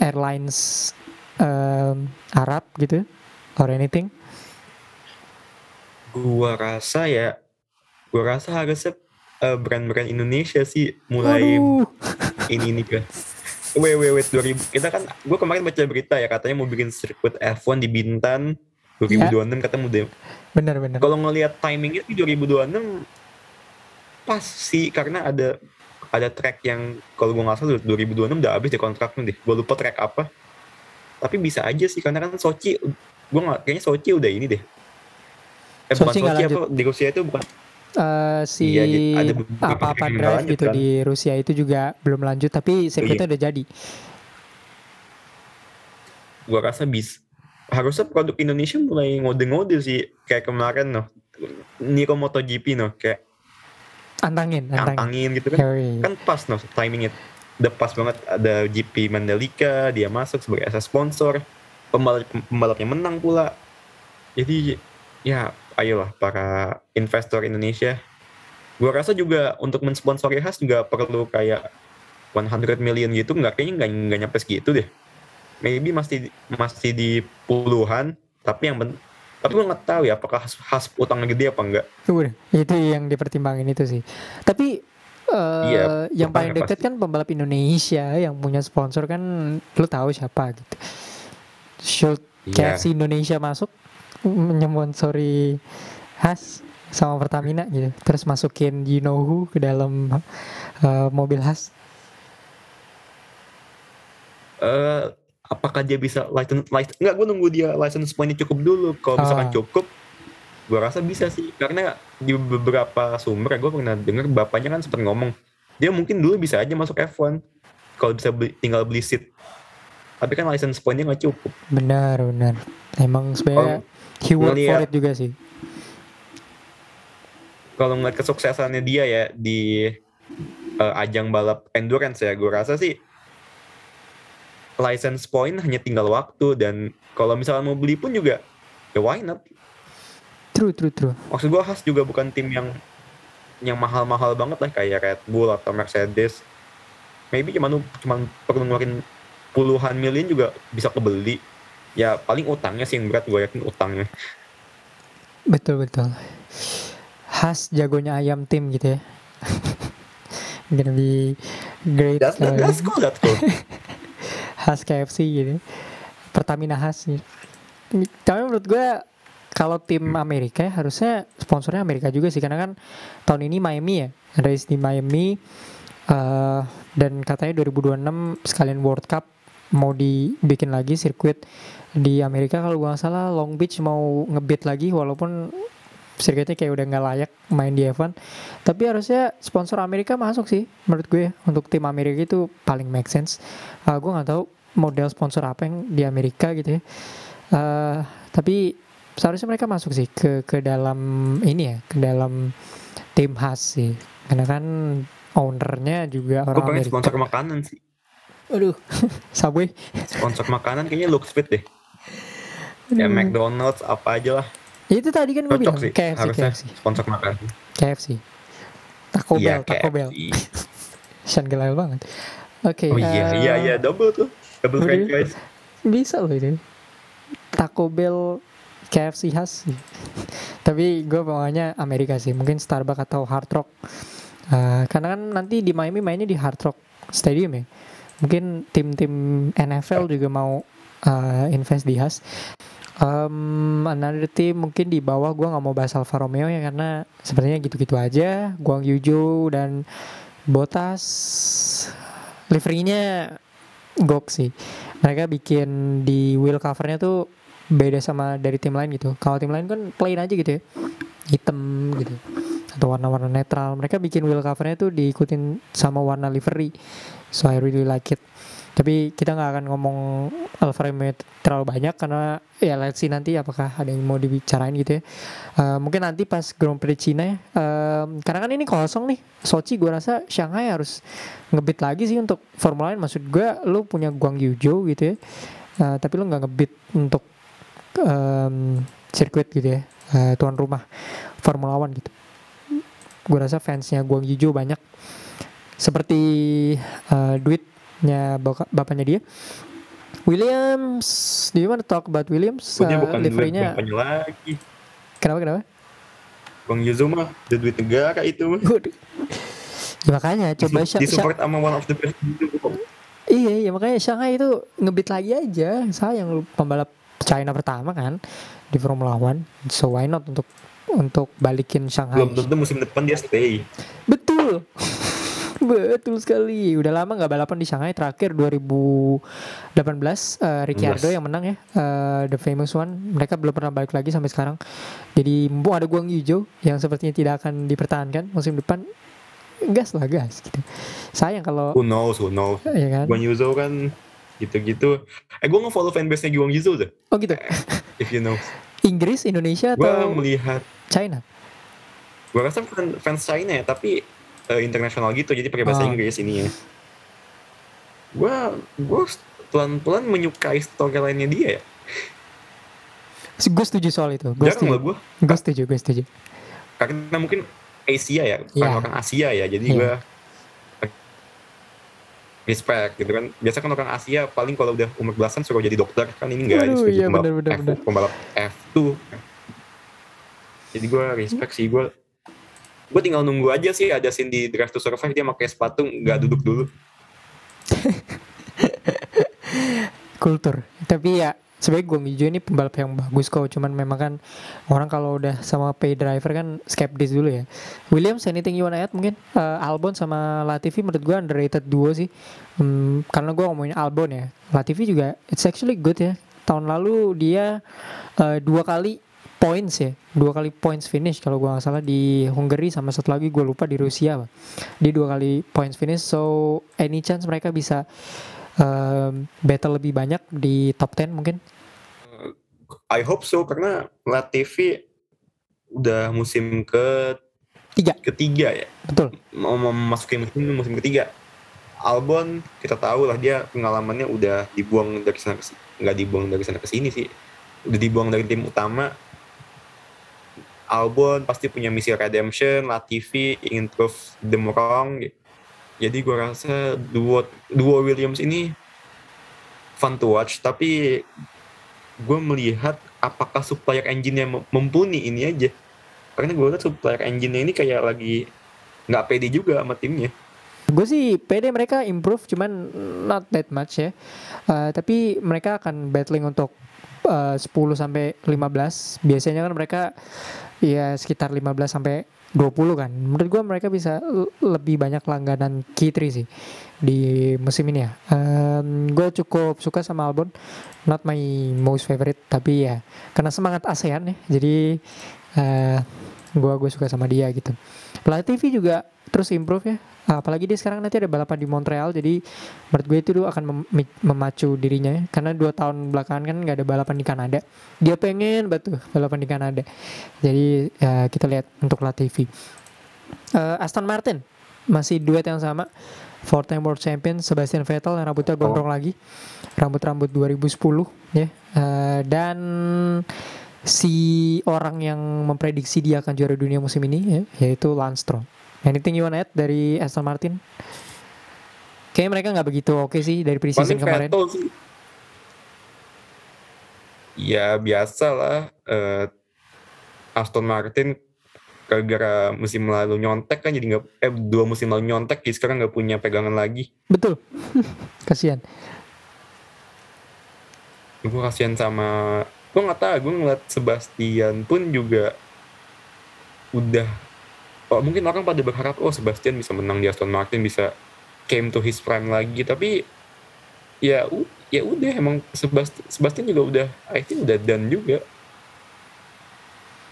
airlines em, Arab gitu or anything. Gua rasa ya gua rasa harusnya eh, brand-brand Indonesia sih mulai ini nih kan wait wait wait 2000 kita kan gua kemarin baca berita ya katanya mau bikin sirkuit F1 di Bintan 2026 katanya mau demo. bener-bener kalau ngelihat timingnya sih 2026 pas sih karena ada ada track yang kalau gua nggak salah 2026 udah habis deh kontraknya deh gua lupa track apa tapi bisa aja sih karena kan Sochi gua nggak kayaknya Sochi udah ini deh eh Sochi nggak Sochi apa di Rusia itu bukan Eh, si Iya, ada yang nggak drive lanjut gitu kan. di Rusia itu juga belum lanjut tapi sirkuitnya udah jadi. gua rasa bis harusnya produk Indonesia mulai ngode-ngode sih kayak kemarin noh. Niko MotoGP noh kayak Antangin, antangin. antangin gitu kan. Yoi. kan pas noh timingnya udah pas banget ada GP Mandalika dia masuk sebagai asas sponsor. Pembalap pembalapnya menang pula. Jadi ya ayolah para investor Indonesia. Gua rasa juga untuk mensponsori khas juga perlu kayak 100 million gitu. Nggak kayaknya nggak nyampe segitu deh maybe masih masih di puluhan tapi yang ben- tapi gua nggak tahu ya apakah khas, khas utangnya gede apa enggak Udah, itu yang dipertimbangin itu sih. Tapi eh Iya, yang paling dekat kan pembalap Indonesia yang punya sponsor kan lu tahu siapa gitu. Should Iya. KFC Indonesia masuk menyponsori khas sama Pertamina gitu. Terus masukin you know who ke dalam eh, mobil khas. eh apakah dia bisa license license enggak gue nunggu dia license pointnya cukup dulu kalau misalkan Ah. cukup gue rasa bisa sih karena di beberapa sumber gue pernah dengar bapaknya kan sempat ngomong dia mungkin dulu bisa aja masuk F1 kalau bisa beli- tinggal beli seat tapi kan license pointnya nggak cukup Benar, benar. Emang sebenarnya he work for it juga sih. kalau ngeliat kesuksesannya dia ya di eh, ajang balap endurance ya gue rasa sih license point hanya tinggal waktu dan kalau misalnya mau beli pun juga ya why not True, true, true. maksud gue khas juga bukan tim yang yang mahal-mahal banget lah kayak Red Bull atau Mercedes maybe cuman cuman perlu ngeluarin puluhan million juga bisa kebeli ya paling utangnya sih yang berat gue yakin utangnya Betul, betul. Khas jagonya ayam tim gitu ya. Gonna be great. that's, that's cool that's cool khas KFC gitu. Pertamina khas gitu. Tapi menurut gue kalau tim Amerika ya, harusnya sponsornya Amerika juga sih. Karena kan tahun ini Miami ya race di Miami. Eh, dan katanya 2026 sekalian World Cup mau dibikin lagi sirkuit di Amerika. Kalau gua nggak salah Long Beach mau ngebit lagi walaupun sirkuitnya kayak udah nggak layak main di F1 tapi harusnya sponsor Amerika masuk sih menurut gue untuk tim Amerika itu paling make sense. Uh, gue nggak tahu model sponsor apa yang di Amerika gitu ya. Eh, tapi seharusnya mereka masuk sih ke ke dalam ini ya ke dalam tim khas sih. Karena kan ownernya juga gue orang pengen Amerika. sponsor makanan sih. Aduh Subway. Sponsor makanan kayaknya looks fit deh. Ya. McDonald's apa aja lah. Ya, itu tadi kan gue bilang sih KFC harusnya KFC sponsor makanan. KFC Taco iya Bell Taco Bell KFC Sean Gelael banget. Oke. Oh iya eh, iya iya double tuh. Double franchise. Bisa loh ini. Taco Bell, KFC khas. Tapi gue bawanya Amerika sih. Mungkin Starbucks atau Hard Rock. Eh, karena kan nanti di Miami mainnya di Hard Rock Stadium ya. Mungkin tim-tim NFL juga mau eh, invest di khas. Um, another team mungkin di bawah gue nggak mau bahas Alfa Romeo ya karena sepertinya gitu-gitu aja. Guang Yujo dan Botas liverynya gok sih. Mereka bikin di wheel covernya tuh beda sama dari tim lain gitu. Kalau tim lain kan plain aja gitu ya, hitam gitu atau warna-warna netral. Mereka bikin wheel covernya tuh diikutin sama warna livery. So I really like it. Tapi kita nggak akan ngomong Alfa Romeo terlalu banyak karena ya let's see nanti apakah ada yang mau dibicarain gitu ya. Eh, mungkin nanti pas Grand Prix Cina ya. Em, karena kan ini kosong nih. Sochi gue rasa Shanghai harus ngebit lagi sih untuk Formula 1 maksud gue lu punya Guang Yujo gitu ya Eh, tapi lu nggak ngebit untuk em, sirkuit gitu ya eh, tuan rumah Formula 1 gitu gue rasa fansnya Guang Yujo banyak seperti eh, baka- bapaknya dia Williams do you want to talk about Williams Eh, bukan liverynya bapaknya lagi. kenapa kenapa Bang Yuzo mah duit negara itu. Ya makanya coba Sha- Sha- Disupport sama one of the best Yuzo. Iya, ya makanya Shanghai itu ngebit lagi aja. Sayang lu pembalap China pertama kan di Formula One. So why not untuk untuk balikin Shanghai? Belum tentu musim depan dia stay. Betul. Betul sekali. Udah lama nggak balapan di Shanghai terakhir 2018 eh, Ricciardo 18. yang menang ya. eh, the famous one. Mereka belum pernah balik lagi sampai sekarang. Jadi mumpung ada Guang Yujo yang sepertinya tidak akan dipertahankan musim depan gas lah gas gitu. Sayang kalau Who knows, who knows. ya kan. Guan Yuzo kan gitu-gitu. Eh gue nge-follow fanbase-nya Guan Yuzo tuh. Oh gitu. If you know. Inggris, Indonesia Gue atau melihat, China? gue rasa fan- fans China ya, tapi eh, internasional gitu. Jadi pakai bahasa Oh. Inggris ini ya. Gue gue pelan-pelan menyukai storyline-nya dia ya. Gue setuju soal itu. Gue setuju. gue. Gue setuju. Gue setuju. Karena mungkin Asia ya, bukan Iya. orang Asia ya. Jadi Iya. gue respect gitu kan. Biasa kan orang Asia paling kalau udah umur belasan suruh jadi dokter kan ini enggak disuruh iya, jadi pembalap bener, bener, F, bener. pembalap F2. Jadi gue respect sih gue gue tinggal nunggu aja sih ada scene di Drive to Survive dia pakai sepatu nggak duduk dulu. Kultur. Tapi ya sebenarnya gue Mijo ini pembalap yang bagus kok. Cuman memang kan orang kalau udah sama pay driver kan skeptis dulu ya. Williams, anything you wanna add mungkin? Eh, Albon sama Latifi menurut gue underrated duo sih. Hmm, karena gue ngomongin Albon ya. Latifi juga it's actually good ya. Tahun lalu dia eh, dua kali points ya. Dua kali points finish kalau gua nggak salah di Hungary sama satu lagi gue lupa di Rusia Pak. dia dua kali points finish so any chance mereka bisa um, battle lebih banyak di top 10 mungkin? I hope so karena Latifi udah musim ke Tiga. ketiga ya. Betul. Mau memasuki musim musim ketiga. Albon kita tahu lah dia pengalamannya udah dibuang dari sana ke nggak dibuang dari sana ke sini sih. Udah dibuang dari tim utama Albon pasti punya misi redemption Latifi ingin prove them wrong. Jadi gua rasa duo duo Williams ini fun to watch. Tapi gue melihat apakah supplier engine-nya mumpuni ini aja. Karena gue lihat supplier engine-nya ini kayak lagi nggak pede juga sama timnya. Gue sih pede mereka improve cuman not that much ya. Eh, tapi mereka akan battling untuk eh, 10 sampai 15 biasanya kan mereka ya sekitar 15 sampai 20 kan. Menurut gue mereka bisa lebih banyak langganan Q3 sih di musim ini ya. Gue cukup suka sama Albon. Not my most favorite tapi ya karena semangat ASEAN ya. Jadi eh gue gue suka sama dia gitu. Latifi juga terus improve ya. Apalagi dia sekarang nanti ada balapan di Montreal jadi menurut gue itu tuh akan mem- memacu dirinya ya. Karena dua tahun belakangan kan nggak ada balapan di Kanada. Dia pengen batu balapan di Kanada. Jadi ya, kita lihat untuk Latifi. Eh, Aston Martin masih duet yang sama. Four time world champion Sebastian Vettel yang rambutnya gondrong lagi. Rambut-rambut 2010 ya. Eh, dan si orang yang memprediksi dia akan juara dunia musim ini ya, yaitu Lance Stroll. Anything you wanna add dari Aston Martin? Kayaknya mereka nggak begitu oke sih dari preseason Paling kemarin. Vettel sih. Ya biasa lah. eh, Aston Martin gara-gara musim lalu nyontek kan jadi nggak eh dua musim lalu nyontek jadi sekarang nggak punya pegangan lagi. Betul. Kasihan. Gue kasihan sama gue nggak tahu gue ngeliat Sebastian pun juga udah oh, mungkin orang pada berharap oh Sebastian bisa menang di Aston Martin bisa came to his prime lagi. Tapi ya ya udah emang Sebastian, Sebastian juga udah I think udah done juga.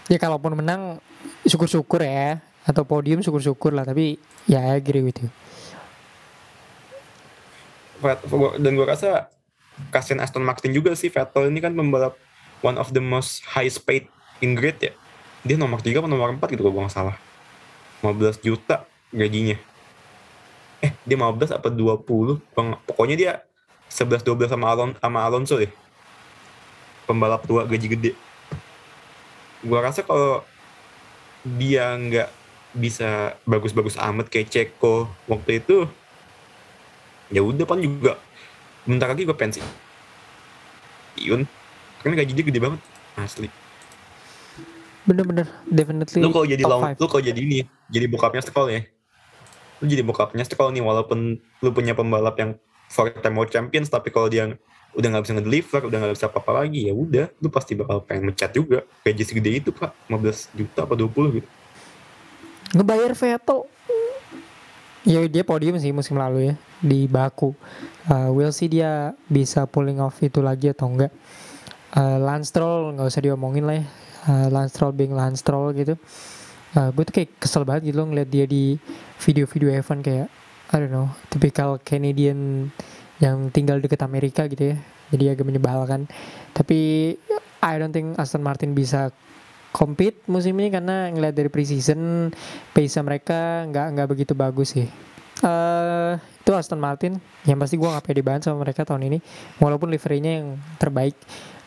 Ya kalaupun menang syukur-syukur ya. Atau podium syukur-syukur lah. Tapi ya I agree with you. Dan gue rasa kasihan Aston Martin juga sih. Vettel ini kan pembalap one of the most highest paid in grid ya. Dia nomor 3 atau nomor 4 gitu kalau gue nggak salah 15 juta gajinya. Eh dia 15 apa 20 Bang, pokoknya dia 11-12 sama, Alon sama Alonso deh. Pembalap tua gaji gede. Gue rasa kalau dia nggak bisa bagus-bagus amat kayak Ceko waktu itu ya udah pan juga bentar lagi gue pensiun. Iun karena gaji dia gede banget asli Bener-bener definitely lu kalau jadi lawan five. lu kalau jadi ini jadi bokapnya Stroll ya lu jadi bokapnya Stroll nih walaupun lu punya pembalap yang four time world champions tapi kalau dia udah nggak bisa ngedeliver udah nggak bisa apa-apa lagi ya udah lu pasti bakal pengen mecat juga gaji segede itu pak 15 juta apa 20 gitu Ngebayar Vettel. Ya dia podium sih musim lalu ya di Baku. Uh, we'll see dia bisa pulling off itu lagi atau enggak. Uh, Lance Stroll nggak usah diomongin lah ya. Uh, Lance Stroll being Lance Stroll gitu. Uh, gue tuh kayak kesel banget gitu loh ngeliat dia di video-video Evan kayak I don't know, tipikal Canadian yang tinggal deket Amerika gitu ya. Jadi agak menyebalkan. Tapi I don't think Aston Martin bisa compete musim ini karena ngeliat dari preseason pace mereka nggak nggak begitu bagus sih. eh itu Aston Martin yang pasti gue nggak pede banget sama mereka tahun ini walaupun liverynya yang terbaik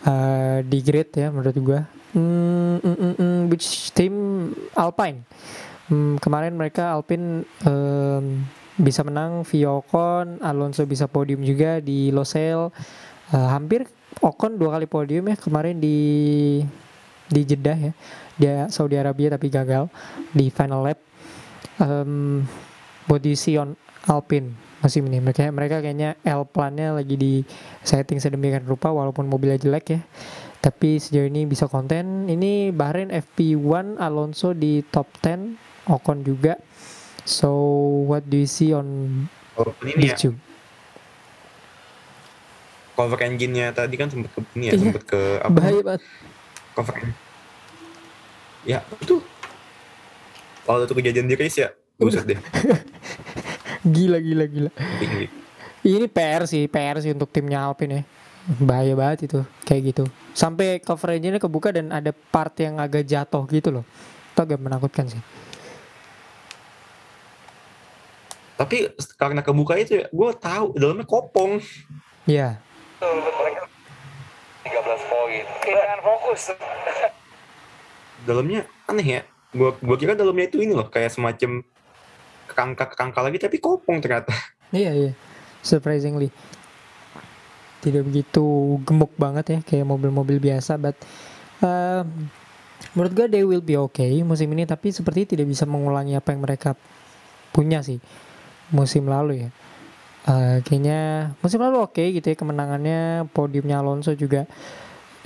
eh, di grid ya menurut gue hmm, mm, mm, mm, which team? Alpine. Hmm, kemarin mereka Alpine em, bisa menang. Via Ocon Alonso bisa podium juga di Losail Eh, hampir Ocon dua kali podium ya kemarin di di Jeddah ya. Dia Saudi Arabia tapi gagal di final lap. Um, what do you Alpine musim ini mereka mereka kayaknya L plannya lagi di setting sedemikian rupa walaupun mobilnya jelek ya. Tapi sejauh ini bisa konten. Ini Bahrain FP1 Alonso di top 10 Ocon juga. So what do you see on kalau ini ya. These two cover engine-nya tadi kan sempet ke ini ya Iya. sempet ke apa? Bahaya banget. Cover ya itu. Kalau itu kejadian di race ya buset deh gila gila gila tinggi Ini PR sih, PR sih untuk timnya Alpine ya. Bahaya banget itu, kayak gitu. Sampai cover engine-nya kebuka dan ada part yang agak jatuh gitu loh. Itu agak menakutkan sih. tapi karena kebuka itu ya gue tahu dalamnya kopong Iya. 13 poin. Kehilangan fokus. dalamnya aneh ya gue gua kira dalamnya itu ini loh kayak semacam kerangka kerangka lagi tapi kopong ternyata Iya, iya. Surprisingly. Tidak begitu gemuk banget ya kayak mobil-mobil biasa, but um, menurut gue they will be okay musim ini tapi seperti tidak bisa mengulangi apa yang mereka punya sih musim lalu ya. Eh, kayaknya musim lalu oke gitu ya kemenangannya podiumnya Alonso juga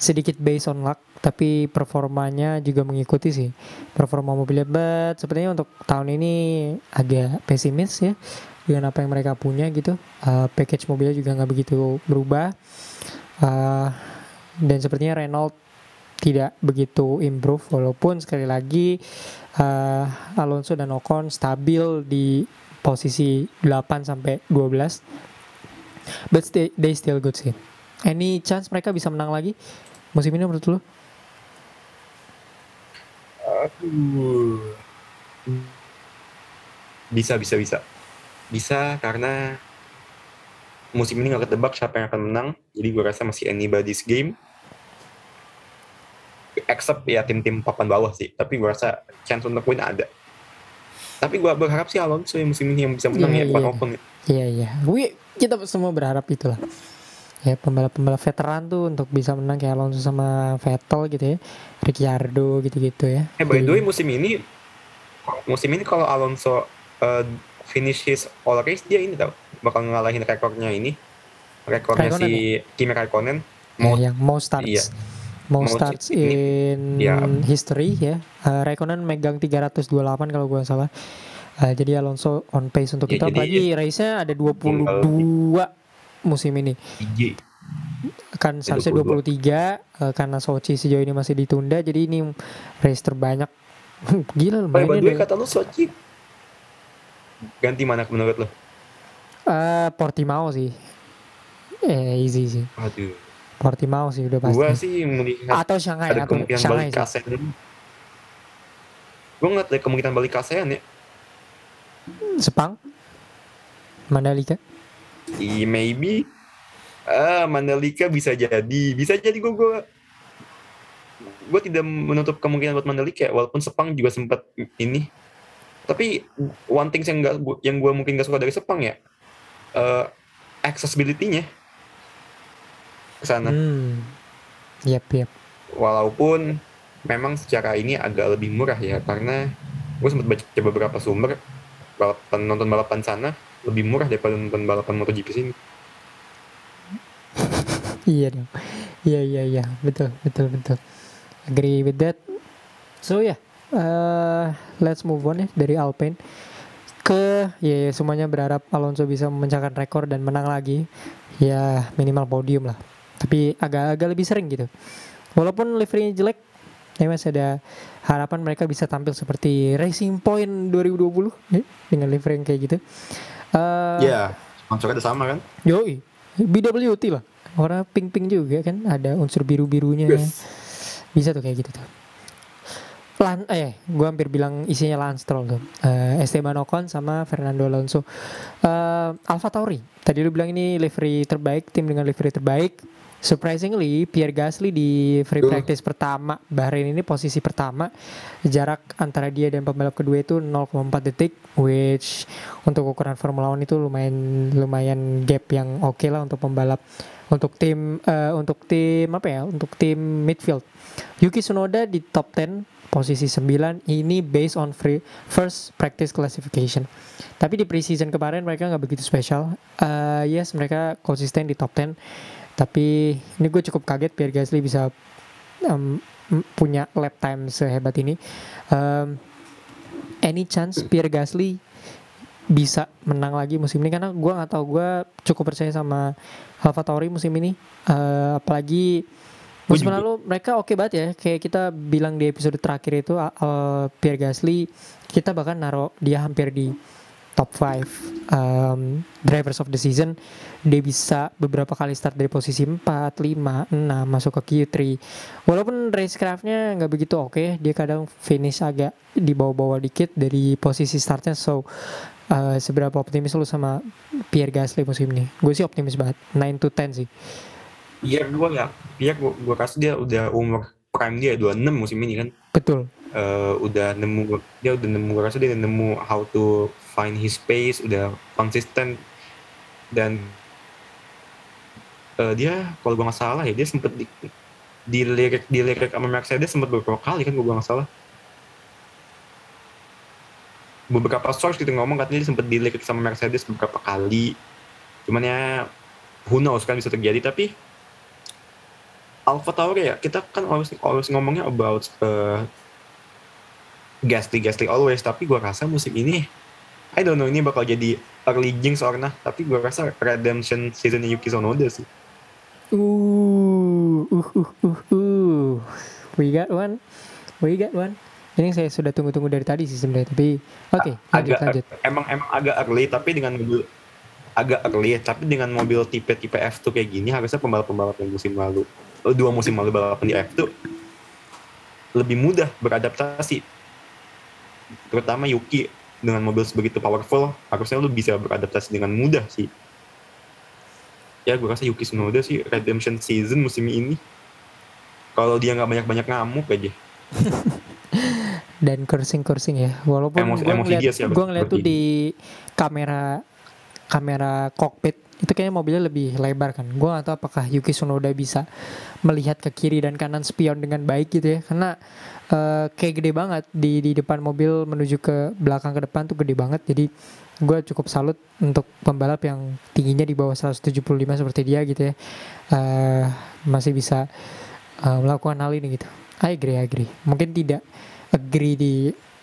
sedikit based on luck tapi performanya juga mengikuti sih. Performa mobilnya but sepertinya untuk tahun ini agak pesimis ya dengan apa yang mereka punya gitu. Eh, package mobilnya juga nggak begitu berubah. Eh, dan sepertinya Renault tidak begitu improve walaupun sekali lagi eh, Alonso dan Ocon stabil di posisi 8 sampai 12 but they, they still good sih. Any chance mereka bisa menang lagi musim ini menurut lu Aduh. Bisa, bisa, bisa. Bisa karena musim ini nggak ketebak siapa yang akan menang. Jadi gue rasa masih anybody's game. Except ya tim-tim papan bawah sih. Tapi gue rasa chance untuk win ada. Tapi gue berharap sih Alonso yang musim ini yang bisa menang Iya, ya, Quad iya. Ya. Iya iya, we kita semua berharap itulah. Ya pembalap-pembalap veteran tuh untuk bisa menang kayak Alonso sama Vettel gitu ya, Ricciardo gitu-gitu ya. Eh by the way musim ini musim ini kalau Alonso uh, finish his all race dia ini tau bakal ngalahin rekornya ini rekornya Raikkonen si Kimi Raikkonen Ya, mau yang most starts, iya. most Most starts ini- in ya. history ya. Uh, Raikkonen megang 328 kalau gue salah. Uh, jadi Alonso on pace untuk Ya, itu. jadi- Apalagi race-nya ada 22 musim ini. IG Kan Ya, seharusnya 23 uh, karena Sochi sejauh ini masih ditunda. Jadi ini race terbanyak. Gila Oh, lumayan ya. kata lu Sochi ganti mana menurut lo? Eh, Portimao sih. Eh easy sih. Aduh, Portimao sih udah pasti. gua sih melihat Atau Shanghai ada atau kemungkinan Shanghai balik sih. ASEAN. Gue ngeliat ada kemungkinan balik ke ASEAN ya. Sepang. Mandalika. I, maybe. Ah Mandalika bisa jadi. Bisa jadi gue gue gue tidak menutup kemungkinan buat Mandalika walaupun Sepang juga sempat ini. Tapi one thing yang gua- yang gue mungkin gak suka dari Sepang ya eh accessibility-nya. Ke sana. Hmm. Yap, yap. walaupun memang secara ini agak lebih murah ya karena gue sempat baca beberapa sumber balapan nonton balapan sana lebih murah daripada nonton balapan MotoGP sini Iya dong. Iya, iya, iya. Betul, betul, betul. Agree with that. So ya, yeah, let's move on ya dari Alpine ke ya ya, semuanya berharap Alonso bisa memecahkan rekor dan menang lagi. Ya minimal podium lah. Tapi agak-agak lebih sering gitu. Walaupun liverynya jelek, ya masih ada harapan mereka bisa tampil seperti Racing Point 2020 ya, dengan livery yang kayak gitu. Eh, ya sponsornya ada sama kan Yoi, BWT lah. Warna pink-pink juga kan, ada unsur biru-birunya. Yes. Bisa tuh kayak gitu tuh. Lan, eh, gue hampir bilang isinya Lance Stroll tuh. Eh, Esteban Ocon sama Fernando Alonso. Eh, Alfa Tauri. Tadi lu bilang ini livery terbaik, tim dengan livery terbaik. Surprisingly, Pierre Gasly di free practice pertama Bahrain ini posisi pertama. Jarak antara dia dan pembalap kedua itu 0,4 detik, which untuk ukuran Formula One itu lumayan lumayan gap yang oke lah untuk pembalap untuk tim eh, untuk tim apa ya untuk tim midfield. Yuki Tsunoda di top 10 posisi 9 ini based on free first practice classification. Tapi di preseason kemarin mereka nggak begitu spesial Eh, yes mereka konsisten di top 10 tapi ini gue cukup kaget Pierre Gasly bisa em, m- punya lap time sehebat ini. Em, any chance Pierre Gasly bisa menang lagi musim ini? Karena gue nggak tahu gue cukup percaya sama Alfa Tauri musim ini. Eh, apalagi musim lalu mereka oke banget ya. Kayak kita bilang di episode terakhir itu uh, uh, Pierre Gasly kita bahkan naruh dia hampir di top 5 um, drivers of the season. Dia bisa beberapa kali start dari posisi 4, 5, 6 masuk ke Q3 walaupun racecraftnya nggak begitu oke dia kadang finish agak di bawah-bawah dikit dari posisi startnya. So uh, seberapa optimis lu sama Pierre Gasly musim ini? Gue sih optimis banget. 9 to 10 sih. Iya gue ya, Pierre gue, gue rasa dia udah umur prime dia 26 musim ini kan. betul. Eh, udah nemu dia udah nemu gue rasa dia udah nemu how to find his space, udah konsisten dan eh, dia kalau gue nggak salah ya dia sempet di dilirik dilirik sama Mercedes sempat beberapa kali kan gue nggak salah. Beberapa source gitu ngomong katanya dia sempat dilirik sama Mercedes beberapa kali. Cuman ya who knows kan bisa terjadi. Tapi Alpha Tauri ya kita kan always, always ngomongnya about uh, Gasly Gasly always. Tapi gua rasa musim ini I don't know ini bakal jadi early jinx or tapi gua rasa redemption season Yuki Tsunoda sih Uh, uh, uh, uh, uh. We got one. We got one. Ini saya sudah tunggu-tunggu dari tadi sih sebenarnya. Tapi oke, lanjut agak lanjut. emang emang agak early tapi dengan mobil agak early tapi dengan mobil tipe tipe F2 kayak gini harusnya pembalap-pembalap yang musim lalu eh, dua musim lalu balapan di F2 lebih mudah beradaptasi terutama Yuki dengan mobil sebegitu powerful harusnya lu bisa beradaptasi dengan mudah sih ya gue rasa Yuki Tsunoda sih redemption season musim ini kalau dia nggak banyak-banyak ngamuk aja dan cursing-cursing ya. Walaupun Emosi- gue emosi ngeliat, gua ngeliat tuh di kamera kamera cockpit itu kayaknya mobilnya lebih lebar kan. Gue gak tahu apakah Yuki Tsunoda bisa melihat ke kiri dan kanan spion dengan baik gitu ya. Karena eh, kayak gede banget di di depan mobil menuju ke belakang ke depan tuh gede banget. Jadi gue cukup salut untuk pembalap yang tingginya di bawah 175 seperti dia gitu ya. Eh, masih bisa eh, melakukan hal ini gitu. I agree, I agree. Mungkin tidak agree di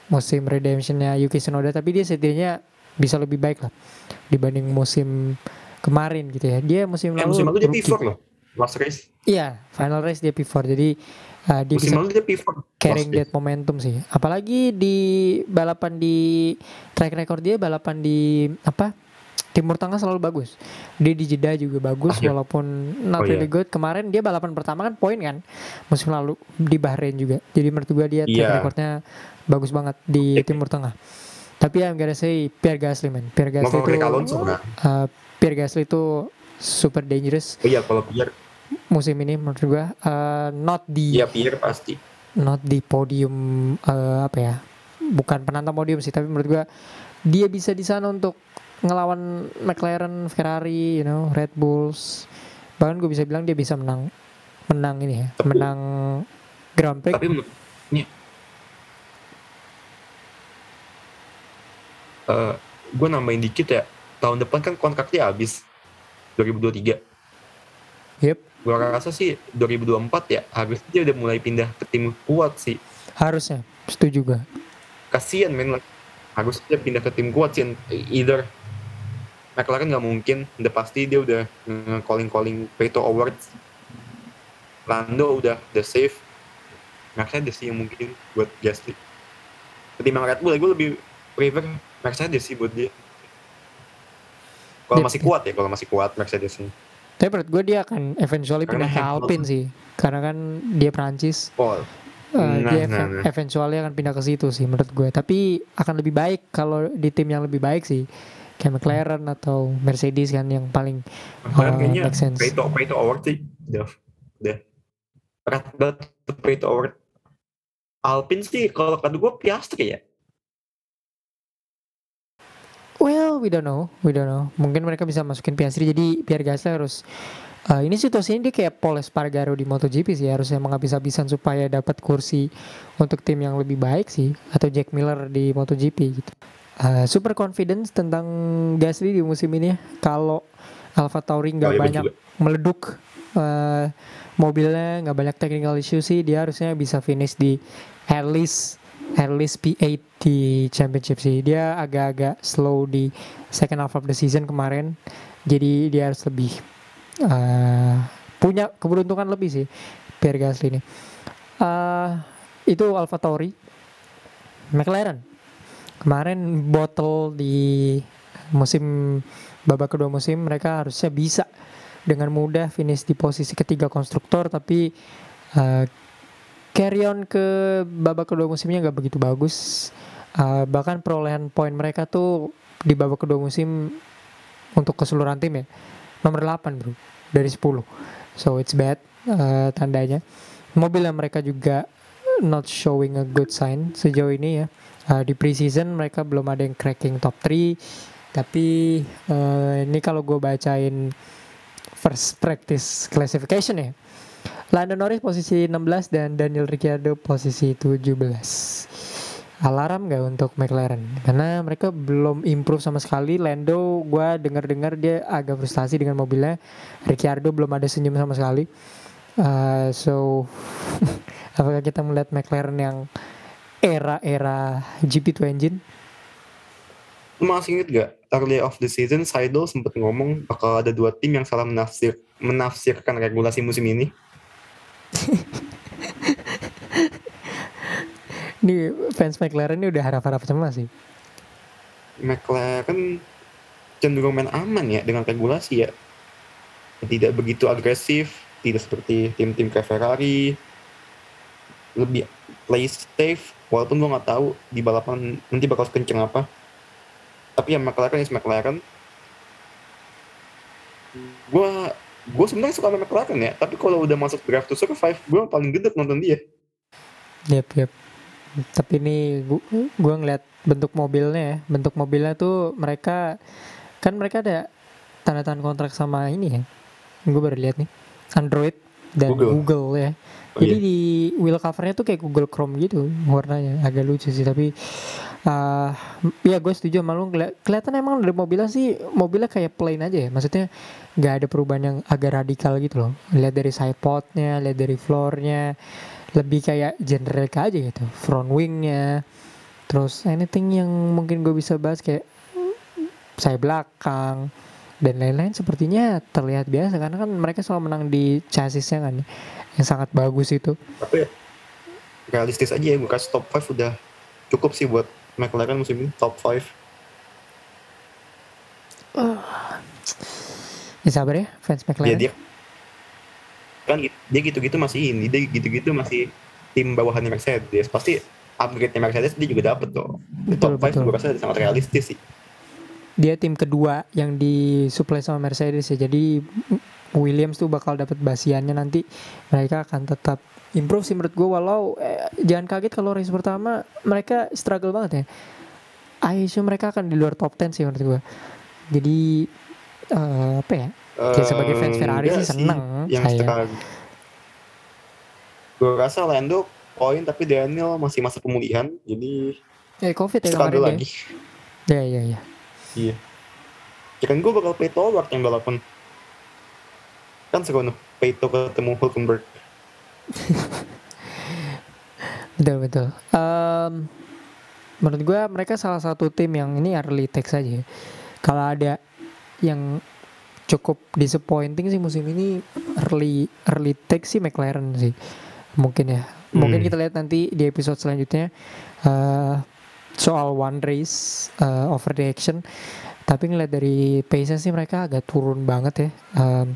musim redemptionnya Yuki Tsunoda tapi dia setidaknya bisa lebih baik lah dibanding musim kemarin gitu ya dia musim Eh, lalu musim lalu dia rookie. P4 loh. Last race. iya final race dia P4 jadi uh, dia Musim bisa dia P4. carrying that momentum sih apalagi di balapan di track record dia balapan di apa Timur Tengah selalu bagus dia di Jeddah juga bagus Ah, iya. walaupun not Oh, iya. really good kemarin dia balapan pertama kan poin kan musim lalu di Bahrain juga jadi menurut gua dia track Iya. recordnya bagus banget di Oke. Timur Tengah tapi I'm gonna say Pierre Gasly man Pierre Gasly itu Alonso uh, Pierre Gasly itu super dangerous Oh iya kalau Pierre, musim ini menurut gua Uh, not di iya Pierre pasti. not di podium eh, apa ya bukan penantang podium sih tapi menurut gua dia bisa di sana untuk ngelawan McLaren, Ferrari, you know, Red Bulls bahkan gue bisa bilang dia bisa menang menang ini ya Tapi- menang Grand Prix Tapi menurut ini eh gue nambahin dikit ya. Tahun depan kan kontraknya habis 2023. Yep. Gue rasa sih 2024 ya harusnya dia udah mulai pindah ke tim kuat sih. harusnya setuju gua Kasian men harusnya dia pindah ke tim kuat sih. Either McLaren nggak mungkin, udah pasti dia udah calling calling Pato Awards. Lando udah udah safe. Mercedes sih yang mungkin buat Gasly. Ketimbang Red Bull, gue lebih prefer Mercedes sih buat dia. Kalau masih kuat ya, kalau masih kuat Mercedes ini. Tapi menurut gue dia akan eventually Karena pindah ke Alpine sih karena kan dia Prancis Oh, Eh, Nah, dia nah, nah. eventually akan pindah ke situ sih menurut gue tapi akan lebih baik kalau di tim yang lebih baik sih kayak McLaren atau Mercedes kan yang paling kayaknya make sense. Pato Pato Award sih, udah udah berat banget tuh Pato Award. Alpine sih kalau kata gue Piastri ya. Well we don't know. We don't know. Mungkin mereka bisa masukin Piastri jadi Pierre Gasly harus eh, ini situasinya dia kayak Paul Espargaro di MotoGP sih. Harusnya menghabis-habisan supaya dapat kursi untuk tim yang lebih baik sih atau Jack Miller di MotoGP gitu. Eh, super confidence tentang Gasly di musim ini ya. Kalau Alfa Tauri nggak Oh, iya, banyak juga. meleduk eh, mobilnya nggak banyak technical issue sih dia harusnya bisa finish di at least at least P8 di championship sih. Dia agak-agak slow di second half of the season kemarin. Jadi dia harus lebih eh, punya keberuntungan lebih sih Pierre Gasly ini. Eh, itu Alfa Tauri McLaren. Kemarin botol di musim babak kedua musim mereka harusnya bisa dengan mudah finish di posisi ketiga konstruktor tapi eh, carry on ke babak kedua musimnya nggak begitu bagus. Eh, bahkan perolehan poin mereka tuh di babak kedua musim untuk keseluruhan tim ya nomor 8 bro dari 10 so it's bad eh, tandanya. Mobil yang mereka juga not showing a good sign sejauh ini ya. Eh, di preseason mereka belum ada yang cracking top 3 tapi eh, ini kalau gue bacain first practice classification ya Lando Norris posisi 16 dan Daniel Ricciardo posisi 17 alarm gak untuk McLaren? Karena mereka belum improve sama sekali. Lando gue dengar-dengar dia agak frustasi dengan mobilnya. Ricciardo belum ada senyum sama sekali. Uh, so apakah kita melihat McLaren yang era-era GP2 engine? Masih inget gak early of the season Seidel sempat ngomong bakal ada dua tim yang salah menafsir menafsirkan regulasi musim ini. ini fans McLaren ini udah harap-harap cemas sih McLaren cenderung main aman ya dengan regulasi ya. Tidak begitu agresif, tidak seperti tim-tim kayak Ferrari. Lebih play safe, walaupun gua nggak tahu di balapan nanti bakal kenceng apa. Tapi ya McLaren is McLaren. Gua gue sebenarnya suka sama McLaren ya, tapi kalau udah masuk Drive to Survive, gue paling gede nonton dia. yep yep Tapi ini gua ngeliat bentuk mobilnya ya. Bentuk mobilnya tuh mereka kan mereka ada tanda tangan kontrak sama ini ya. Gue baru lihat nih. Android dan Google. Google, ya. Oh, Jadi iya. di wheel covernya tuh kayak Google Chrome gitu warnanya agak lucu sih tapi eh ya gue setuju sama lu. Keli- kelihatan emang dari mobilnya sih mobilnya kayak plain aja ya. Maksudnya nggak ada perubahan yang agak radikal gitu loh. Lihat dari side podnya lihat dari floornya lebih kayak generic aja gitu. Front wingnya. Terus anything yang mungkin gue bisa bahas kayak saya belakang dan lain-lain sepertinya terlihat biasa. Karena kan mereka selalu menang di chassisnya kan yang sangat bagus itu. Tapi ya, realistis aja ya, kasih top 5 udah cukup sih buat McLaren musim ini, top 5. ya sabar ya fans Dia McLaren dia kan dia gitu-gitu masih ini, dia gitu-gitu masih tim bawahannya Mercedes. Pasti upgrade-nya Mercedes dia juga dapet tuh. Betul, top 5 betul. gue rasa sangat realistis sih. dia tim kedua yang disuplai sama Mercedes ya jadi Williams tuh bakal dapat basiannya nanti mereka akan tetap improve sih menurut gue walau eh, jangan kaget kalau race pertama mereka struggle banget ya I assume mereka akan di luar top 10 sih menurut gue jadi eh, apa ya Kayak sebagai fans Ferrari sih seneng yang saya. sekarang. Gue rasa Lando poin tapi Daniel masih masa pemulihan, jadi eh covid ya kemarin lagi. ya ya ya ya Iya. Kirain gue bakal pay toward yang balapan. Kan seru nih, Peito ketemu Hulkenberg. Betul betul. Em, menurut gua mereka salah satu tim yang ini early take saja. Kalau ada yang cukup disappointing sih musim ini early early take sih McLaren sih mungkin ya. Mungkin Hmm. kita lihat nanti di episode selanjutnya eh, soal one race eh, over the action. Tapi ngeliat dari pace sih mereka agak turun banget ya. Em,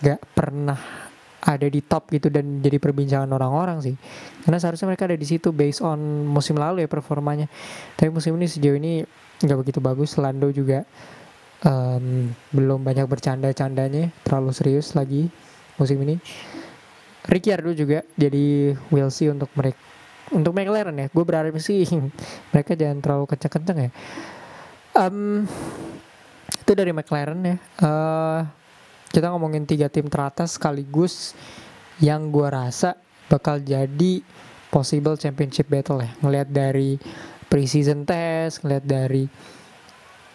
gak pernah ada di top gitu dan jadi perbincangan orang-orang sih. Karena seharusnya mereka ada di situ based on musim lalu ya performanya. Tapi musim ini sejauh ini nggak begitu bagus. Lando juga em, belum banyak bercanda-candanya terlalu serius lagi musim ini. Ricciardo juga jadi we'll see untuk mereka untuk McLaren ya. Gue berharap sih mereka jangan terlalu kenceng-kenceng ya. Em, itu dari McLaren ya. Eh, kita ngomongin tiga tim teratas sekaligus yang gua rasa bakal jadi possible championship battle ya ngelihat dari preseason test ngelihat dari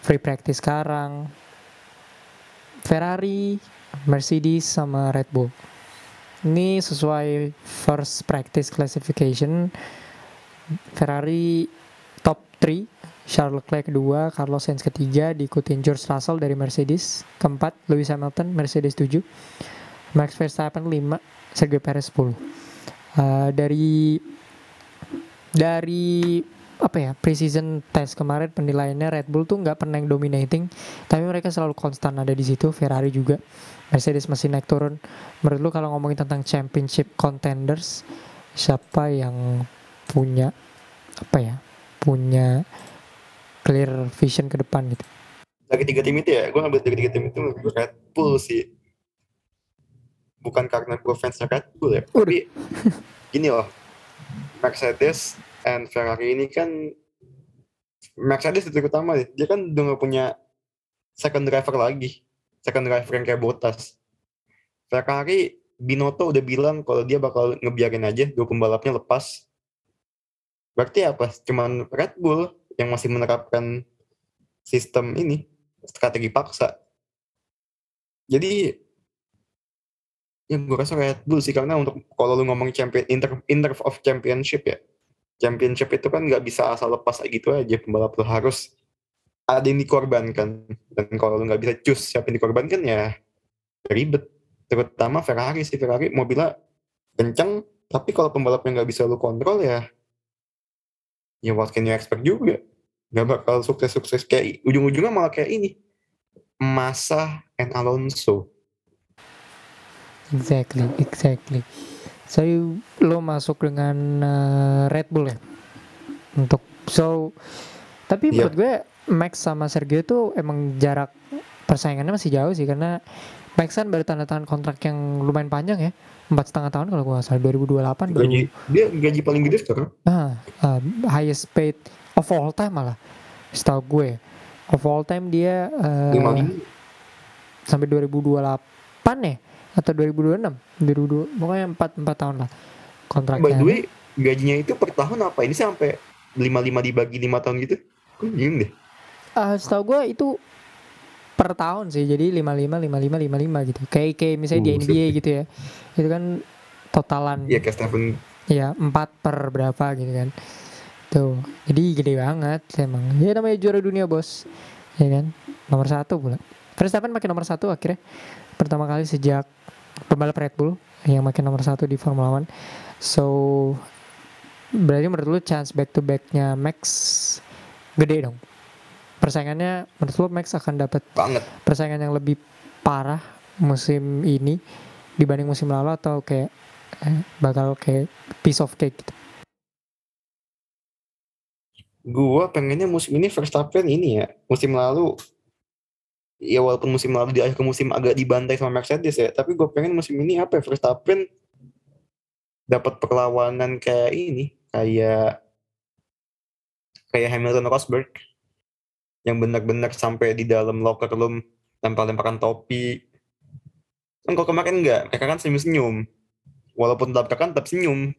free practice sekarang Ferrari Mercedes sama Red Bull. Ini sesuai first practice classification. Ferrari top 3 Charles Leclerc kedua, Carlos Sainz ketiga, diikutin George Russell dari Mercedes, keempat Lewis Hamilton Mercedes 7, Max Verstappen 5, Sergio Perez 10. Eh, dari dari apa ya preseason test kemarin penilaiannya Red Bull tuh nggak pernah yang dominating tapi mereka selalu konstan ada di situ Ferrari juga Mercedes masih naik turun menurut lu kalau ngomongin tentang championship contenders siapa yang punya apa ya punya clear vision ke depan gitu Dari tiga tim itu ya, gue ngambil dari tiga tim itu Red Bull sih. Bukan karena gue fansnya Red Bull ya, tapi gini loh. Mercedes and Ferrari ini kan Mercedes itu utama deh. Dia kan udah gak punya second driver lagi. Second driver yang kayak Bottas. Ferrari, Binotto udah bilang kalau dia bakal ngebiarin aja dua pembalapnya lepas. Berarti apa? Cuman Red Bull yang masih menerapkan sistem ini, strategi paksa. Jadi, ya gue rasa Red Bull sih karena untuk kalau lu ngomong champion inter, inter of championship ya, championship itu kan nggak bisa asal lepas kayak gitu aja pembalap lu harus ada yang dikorbankan dan kalau lu nggak bisa choose siapa yang dikorbankan ya ribet terutama Ferrari sih Ferrari mobilnya kenceng tapi kalau pembalapnya nggak bisa lu kontrol ya ya what can you expect juga. Nggak bakal sukses-sukses kayak ujung-ujungnya malah kayak ini. Massa and Alonso. Exactly, exactly. So you- lo masuk dengan uh, Red Bull ya? Untuk so tapi Iya. menurut gue Max sama Sergio itu emang jarak persaingannya masih jauh sih karena Max kan baru tanda tangan kontrak yang lumayan panjang ya empat setengah tahun kalau gue salah 2028 baru. Gaji dia gaji paling gede sekarang? Ah, ah, highest paid of all time malah setahu gue. Of all time dia lima sampai 2028 ya atau 2026 2002 pokoknya 4 4 tahun lah kontraknya. By the way gajinya itu per tahun apa? Ini sampai lima lima dibagi lima tahun gitu? Gue bingung deh? Eh, setahu gue itu per tahun sih jadi 55 55 55 gitu. Kayak kayak misalnya di Uh, NBA gitu ya. Itu kan totalan ya kayak Stephen ya 4 per berapa gitu kan. Tuh jadi gede banget emang. Ya namanya juara dunia bos. Ya kan? Nomor satu pula. Verstappen makin nomor satu akhirnya. Pertama kali sejak pembalap Red Bull yang makin nomor satu di Formula One. So berarti menurut lu chance back to backnya Max gede dong persaingannya menurut lu Max akan dapat banget persaingan yang lebih parah musim ini dibanding musim lalu atau kayak eh, bakal kayak piece of cake gitu. Gua pengennya musim ini Verstappen ini ya. Musim lalu ya walaupun musim lalu di akhir musim agak dibantai sama Mercedes ya, tapi gue pengen musim ini apa ya Verstappen dapat perlawanan kayak ini, kayak kayak Hamilton Rosberg yang benar-benar sampai di dalam locker room lempar-lemparan topi. Kan kalau kemarin enggak, mereka kan senyum-senyum. Walaupun tabrakan tetap senyum.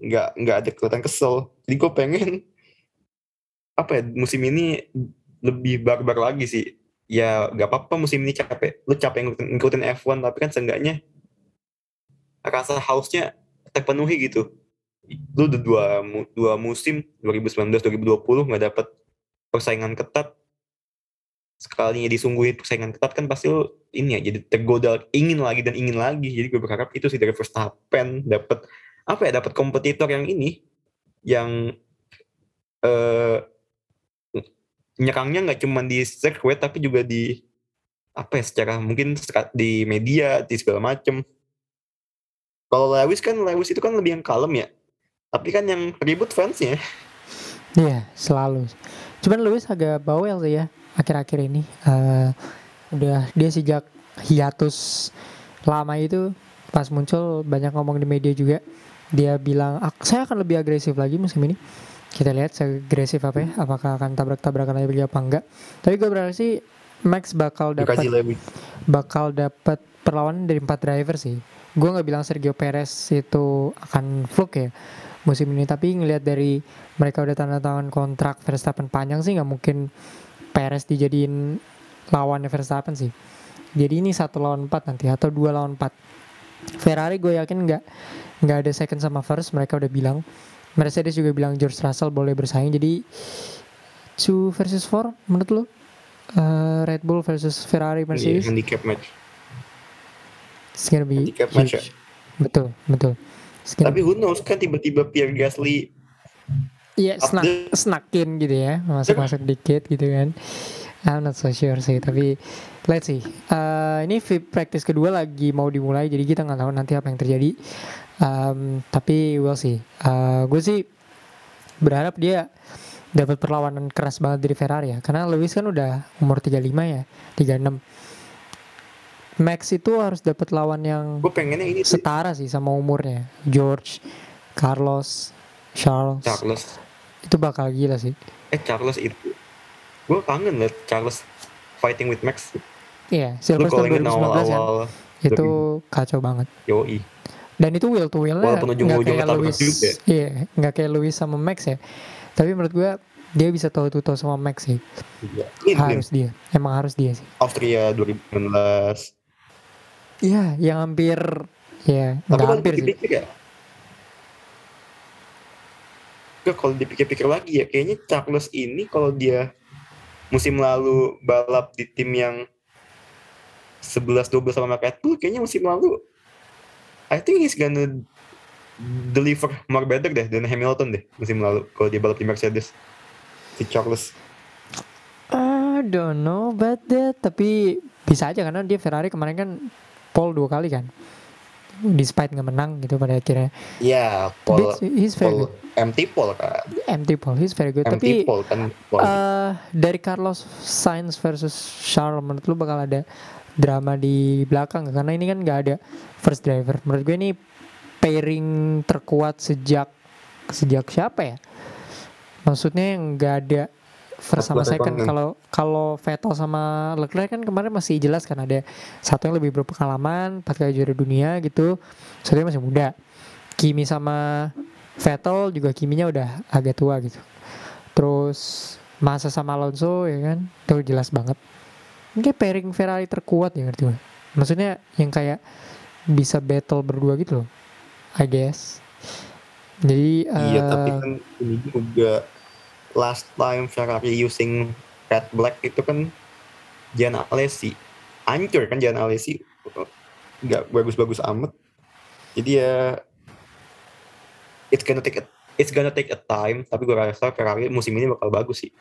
Enggak enggak ada kelihatan kesel. Jadi gue pengen apa ya musim ini lebih barbar lagi sih ya gak apa-apa musim ini capek lu capek ngikutin, ngikutin F1 tapi kan seenggaknya rasa hausnya terpenuhi gitu lu udah dua, dua musim 2019-2020 nggak dapet persaingan ketat sekalinya disungguhin persaingan ketat kan pasti lu ini ya jadi tergoda ingin lagi dan ingin lagi. Jadi gue berharap itu sih dari Verstappen dapet apa ya dapat kompetitor yang ini yang eh nyerangnya nggak cuma di sirkuit tapi juga di apa ya secara mungkin di media di segala macem. Kalau Lewis kan Lewis itu kan lebih yang kalem ya. Tapi kan yang ribut fansnya. Iya, selalu. Cuman Lewis agak bawel sih ya akhir-akhir ini. Eh, udah dia sejak hiatus lama itu pas muncul banyak ngomong di media juga. Dia bilang, "Ak- saya akan lebih agresif lagi musim ini. Kita lihat agresif apa ya, apakah akan tabrak-tabrakan lagi apa enggak. Tapi gue berharap sih Max bakal dapat bakal dapat perlawanan dari empat driver sih. Gue nggak bilang Sergio Perez itu akan fluke ya musim ini, tapi ngelihat dari mereka udah tanda tangan kontrak Verstappen panjang sih nggak mungkin Perez dijadiin lawannya Verstappen sih. Jadi ini satu lawan empat nanti atau dua lawan empat. Ferrari gue yakin nggak nggak ada second sama first mereka udah bilang. Mercedes juga bilang George Russell boleh bersaing jadi two versus four menurut lo Eh, Red Bull versus Ferrari Iya, Mercedes handicap match It's gonna be handicap match ya. Betul, betul. Gonna tapi who knows kan tiba-tiba Pierre Gasly Iya, snak, snakin gitu ya, masuk-masuk dikit gitu kan. I'm not so sure sih, tapi let's see. Eh, ini free practice kedua lagi mau dimulai, jadi kita nggak tahu nanti apa yang terjadi. Um, tapi we'll see. Eh, gue sih berharap dia dapat perlawanan keras banget dari Ferrari ya, karena Lewis kan udah umur 35 ya, 36. Max itu harus dapat lawan yang gue pengennya ini sih setara sih sama umurnya. George, Carlos, Charles Charles itu bakal gila sih. eh Charles itu gue kangen liat Charles fighting with Max Iya, kalau Silverstone inget 2019 kan awal-awal itu kacau banget. yoi Dan itu wheel to Walaupun nggak kayak Lewis, juga ya. iya nggak kayak Lewis sama Max ya. Tapi menurut gua dia bisa tahu tuh sama Max sih. Iya. Harus dia, emang harus dia sih. Austria 2019 Iya, yang hampir ya Tapi kalau hampir sih. dipikir-pikir ya. Enggak, kalau dipikir-pikir lagi ya, kayaknya Charles ini kalau dia musim lalu balap di tim yang 11-12 sama Red Bull, kayaknya musim lalu I think he's gonna deliver more better deh dan Hamilton deh musim lalu kalau dia balap di Mercedes si Charles I don't know about that, tapi bisa aja karena dia Ferrari kemarin kan pole dua kali kan. Despite nggak menang gitu pada akhirnya. ya Paul, But he's very Paul empty Paul kan Empty pole, he's very good. tapi Paul kan Paul. eh dari Carlos Sainz versus Charles menurut lu bakal ada drama di belakang karena ini kan nggak ada first driver. Menurut gue ini pairing terkuat sejak sejak siapa ya? Maksudnya yang nggak ada first sama second. second. Kalau kalau Vettel sama Leclerc kan kemarin masih jelas kan ada satu yang lebih berpengalaman, empat kali juara dunia gitu, satunya masih muda. Kimi sama Vettel juga Kiminya udah agak tua gitu. Terus Masa sama Alonso ya kan, itu jelas banget. Kayak pairing Ferrari terkuat ya ngerti gue. Maksudnya yang kayak bisa battle berdua gitu loh. I guess. Jadi Iya, eh, tapi kan ini juga last time Ferrari using red black itu kan Jan Alesi. Hancur kan Jan Alesi. Nggak bagus-bagus amat. Jadi ya it's gonna take a, it's gonna take a time, tapi gue rasa Ferrari musim ini bakal bagus sih.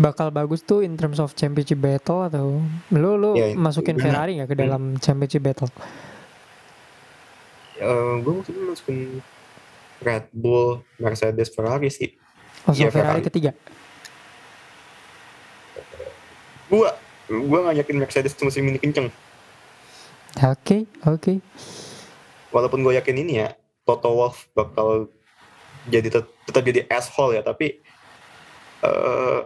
bakal bagus tuh in terms of championship battle atau lu lu Ya, masukin. Ferrari nggak ke dalam championship battle? gue mungkin masukin Red Bull, Mercedes, Ferrari sih. Oh, so Iya, Ferrari Ferrari. ketiga. Gua gua nggak yakin Mercedes musim ini kenceng. Oke, oke. walaupun gue yakin ini ya Toto Wolff bakal jadi tet- tetap jadi asshole ya tapi eh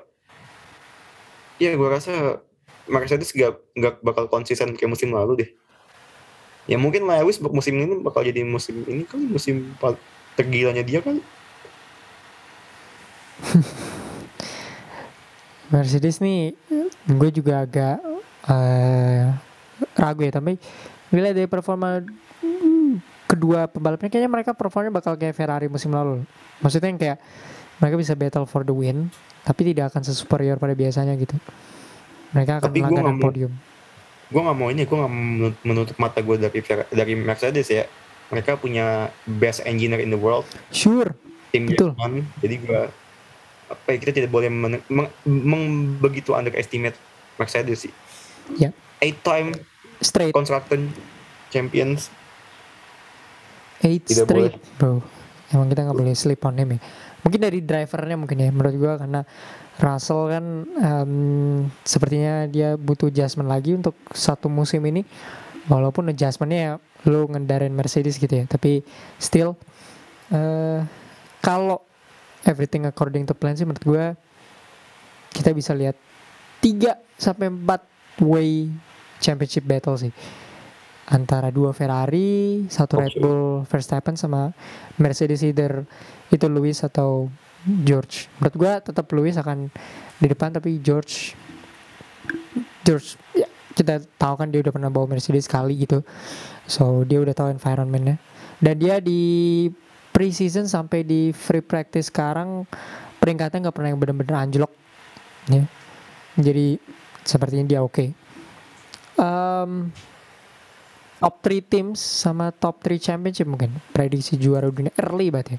ya gue rasa Mercedes gak, nggak bakal konsisten kayak musim lalu deh ya mungkin Lewis musim ini bakal jadi musim ini kan musim tergilanya dia kan Mercedes nih gue juga agak eh, ragu ya tapi nilai dari performa hmm, kedua pembalapnya kayaknya mereka performanya bakal kayak Ferrari musim lalu. Maksudnya yang kayak mereka bisa battle for the win tapi tidak akan sesuperior pada biasanya gitu. Mereka akan Tapi melanggar podium. gue nggak mau ini gue nggak menutup mata gue dari dari Mercedes ya mereka punya best engineer in the world. Sure. Tim Betul. Jerman jadi gue apa ya kita tidak boleh men, meng, meng- begitu underestimate Mercedes sih. Ya. eight time straight. constructor champions. Eight Tidak straight bro. Emang kita nggak boleh sleep on him ya. Mungkin dari drivernya mungkin ya menurut gua karena Russell kan em, sepertinya dia butuh adjustment lagi untuk satu musim ini walaupun adjustmentnya ya lo ngendarin Mercedes gitu ya tapi still eh kalau everything according to plan sih menurut gua kita bisa lihat 3 sampai 4 way championship battle sih antara dua Ferrari, satu Red Oke. Bull Verstappen sama Mercedes either itu Lewis atau George. Menurut gua tetap Lewis akan di depan tapi George George ya kita tahu kan dia udah pernah bawa Mercedes sekali gitu. So dia udah tahu environmentnya. Dan dia di preseason sampai di free practice sekarang peringkatnya nggak pernah yang benar-benar anjlok. Ya. Jadi sepertinya dia oke. Em, top 3 teams sama top 3 championship mungkin prediksi juara dunia early banget ya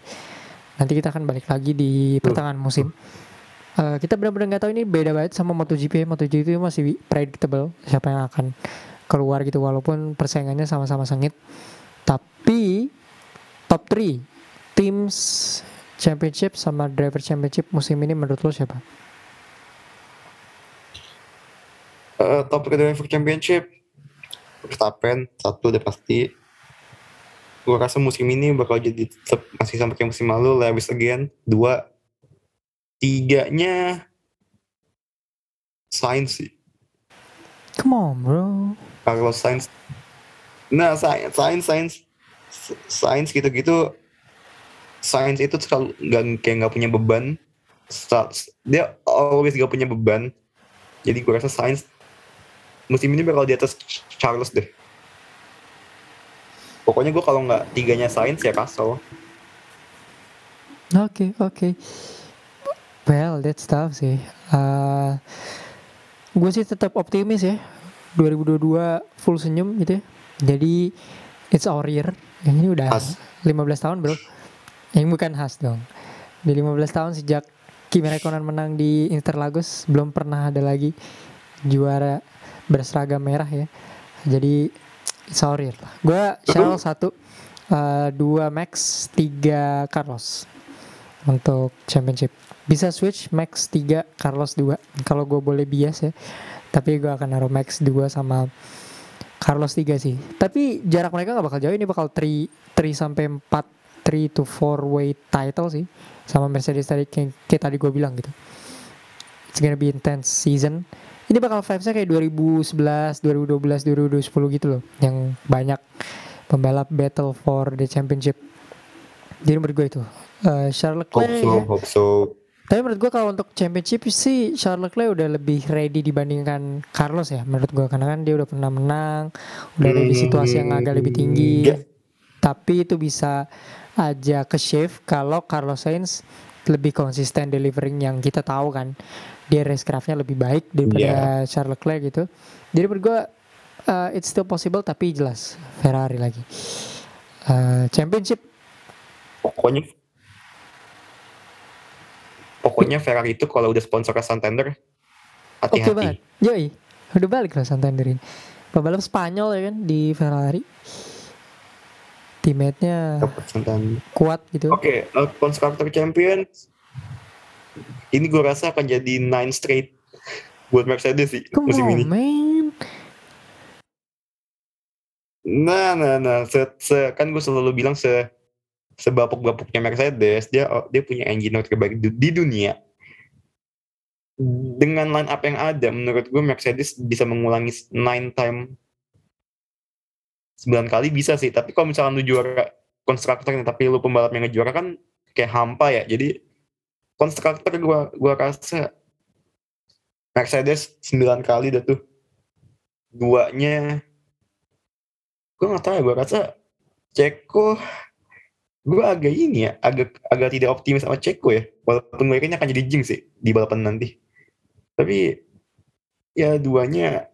nanti kita akan balik lagi di pertengahan musim Eh, kita benar-benar nggak tahu ini beda banget sama MotoGP. MotoGP itu masih predictable siapa yang akan keluar gitu walaupun persaingannya sama-sama sengit. Tapi top 3 teams championship sama driver championship musim ini menurut lo siapa? Eh, top driver championship Verstappen satu udah pasti. Gue rasa musim ini bakal jadi tetap masih kayak musim lalu Lewis again dua tiganya Sainz sih. Come on bro. Carlos Sainz nah Sainz Sainz Sainz Sainz gitu-gitu Sainz itu selalu nggak kayak nggak punya beban. Dia always gak punya beban. Jadi gue rasa Sainz musim ini bakal di atas Charles deh. Pokoknya gue kalau nggak tiganya Sainz ya Russell Oke, oke. Well, that's tough sih. Uh, gue sih tetap optimis ya. 2022 full senyum gitu ya. Jadi it's our year. Yang ini udah Has. 15 tahun bro. Yang bukan khas dong. Di 15 tahun sejak Kimi Räikkönen menang di Interlagos belum pernah ada lagi juara berseragam merah ya. Jadi it's our year lah. Gue Charles satu, uh, dua Max, tiga Carlos untuk championship. Bisa switch Max 3, Carlos 2 kalau gue boleh bias ya. Tapi gue akan naruh Max 2 sama Carlos 3 sih. Tapi jarak mereka nggak bakal jauh ini bakal 3 3 sampai 4 3 to 4 way title sih sama Mercedes tadi kayak, kayak tadi gue bilang gitu. It's gonna be intense season. Ini bakal vibes-nya kayak 2011, 2012, 2010 gitu loh. Yang banyak pembalap battle for the championship. Jadi menurut gue itu. Eh, Charles Hope Leclerc so, ya. hope so. Tapi menurut gue kalau untuk championship sih Charles Leclerc udah lebih ready dibandingkan Carlos ya menurut gue karena kan dia udah pernah menang, udah ada di situasi yang agak lebih tinggi. Hmm, Tapi itu bisa aja ke shift kalau Carlos Sainz lebih konsisten delivering yang kita tahu kan dia racecraftnya lebih baik daripada Charles Leclerc gitu. Jadi menurut gue uh, it's still possible tapi jelas Ferrari lagi. Uh, championship Pokoknya Pokoknya Ferrari itu kalau udah sponsor ke Santander Oke hati-hati. banget. Yoi. Udah balik lah Santander ini. Pembalap Spanyol ya kan di Ferrari. Teammate-nya kuat gitu. Oke, uh, Constructor Champion ini gue rasa akan jadi nine straight buat Mercedes sih Come musim on, ini. man. Nah, nah, nah, se, se- kan gue selalu bilang se sebapuk-bapuknya Mercedes, dia oh, dia punya engineer terbaik di, di dunia. Dengan line up yang ada, menurut gue Mercedes bisa mengulangi 9 time 9 kali bisa sih, tapi kalau misalnya lu juara konstruktor tapi lu pembalap yang ngejuara kan kayak hampa ya. Jadi konstruktor gua gua rasa Mercedes 9 kali dah tuh. Duanya gue gak tahu ya, gue rasa Ceko gue agak ini ya, agak agak tidak optimis sama Ceko ya. Walaupun gue kayaknya akan jadi jinx sih di balapan nanti. Tapi ya duanya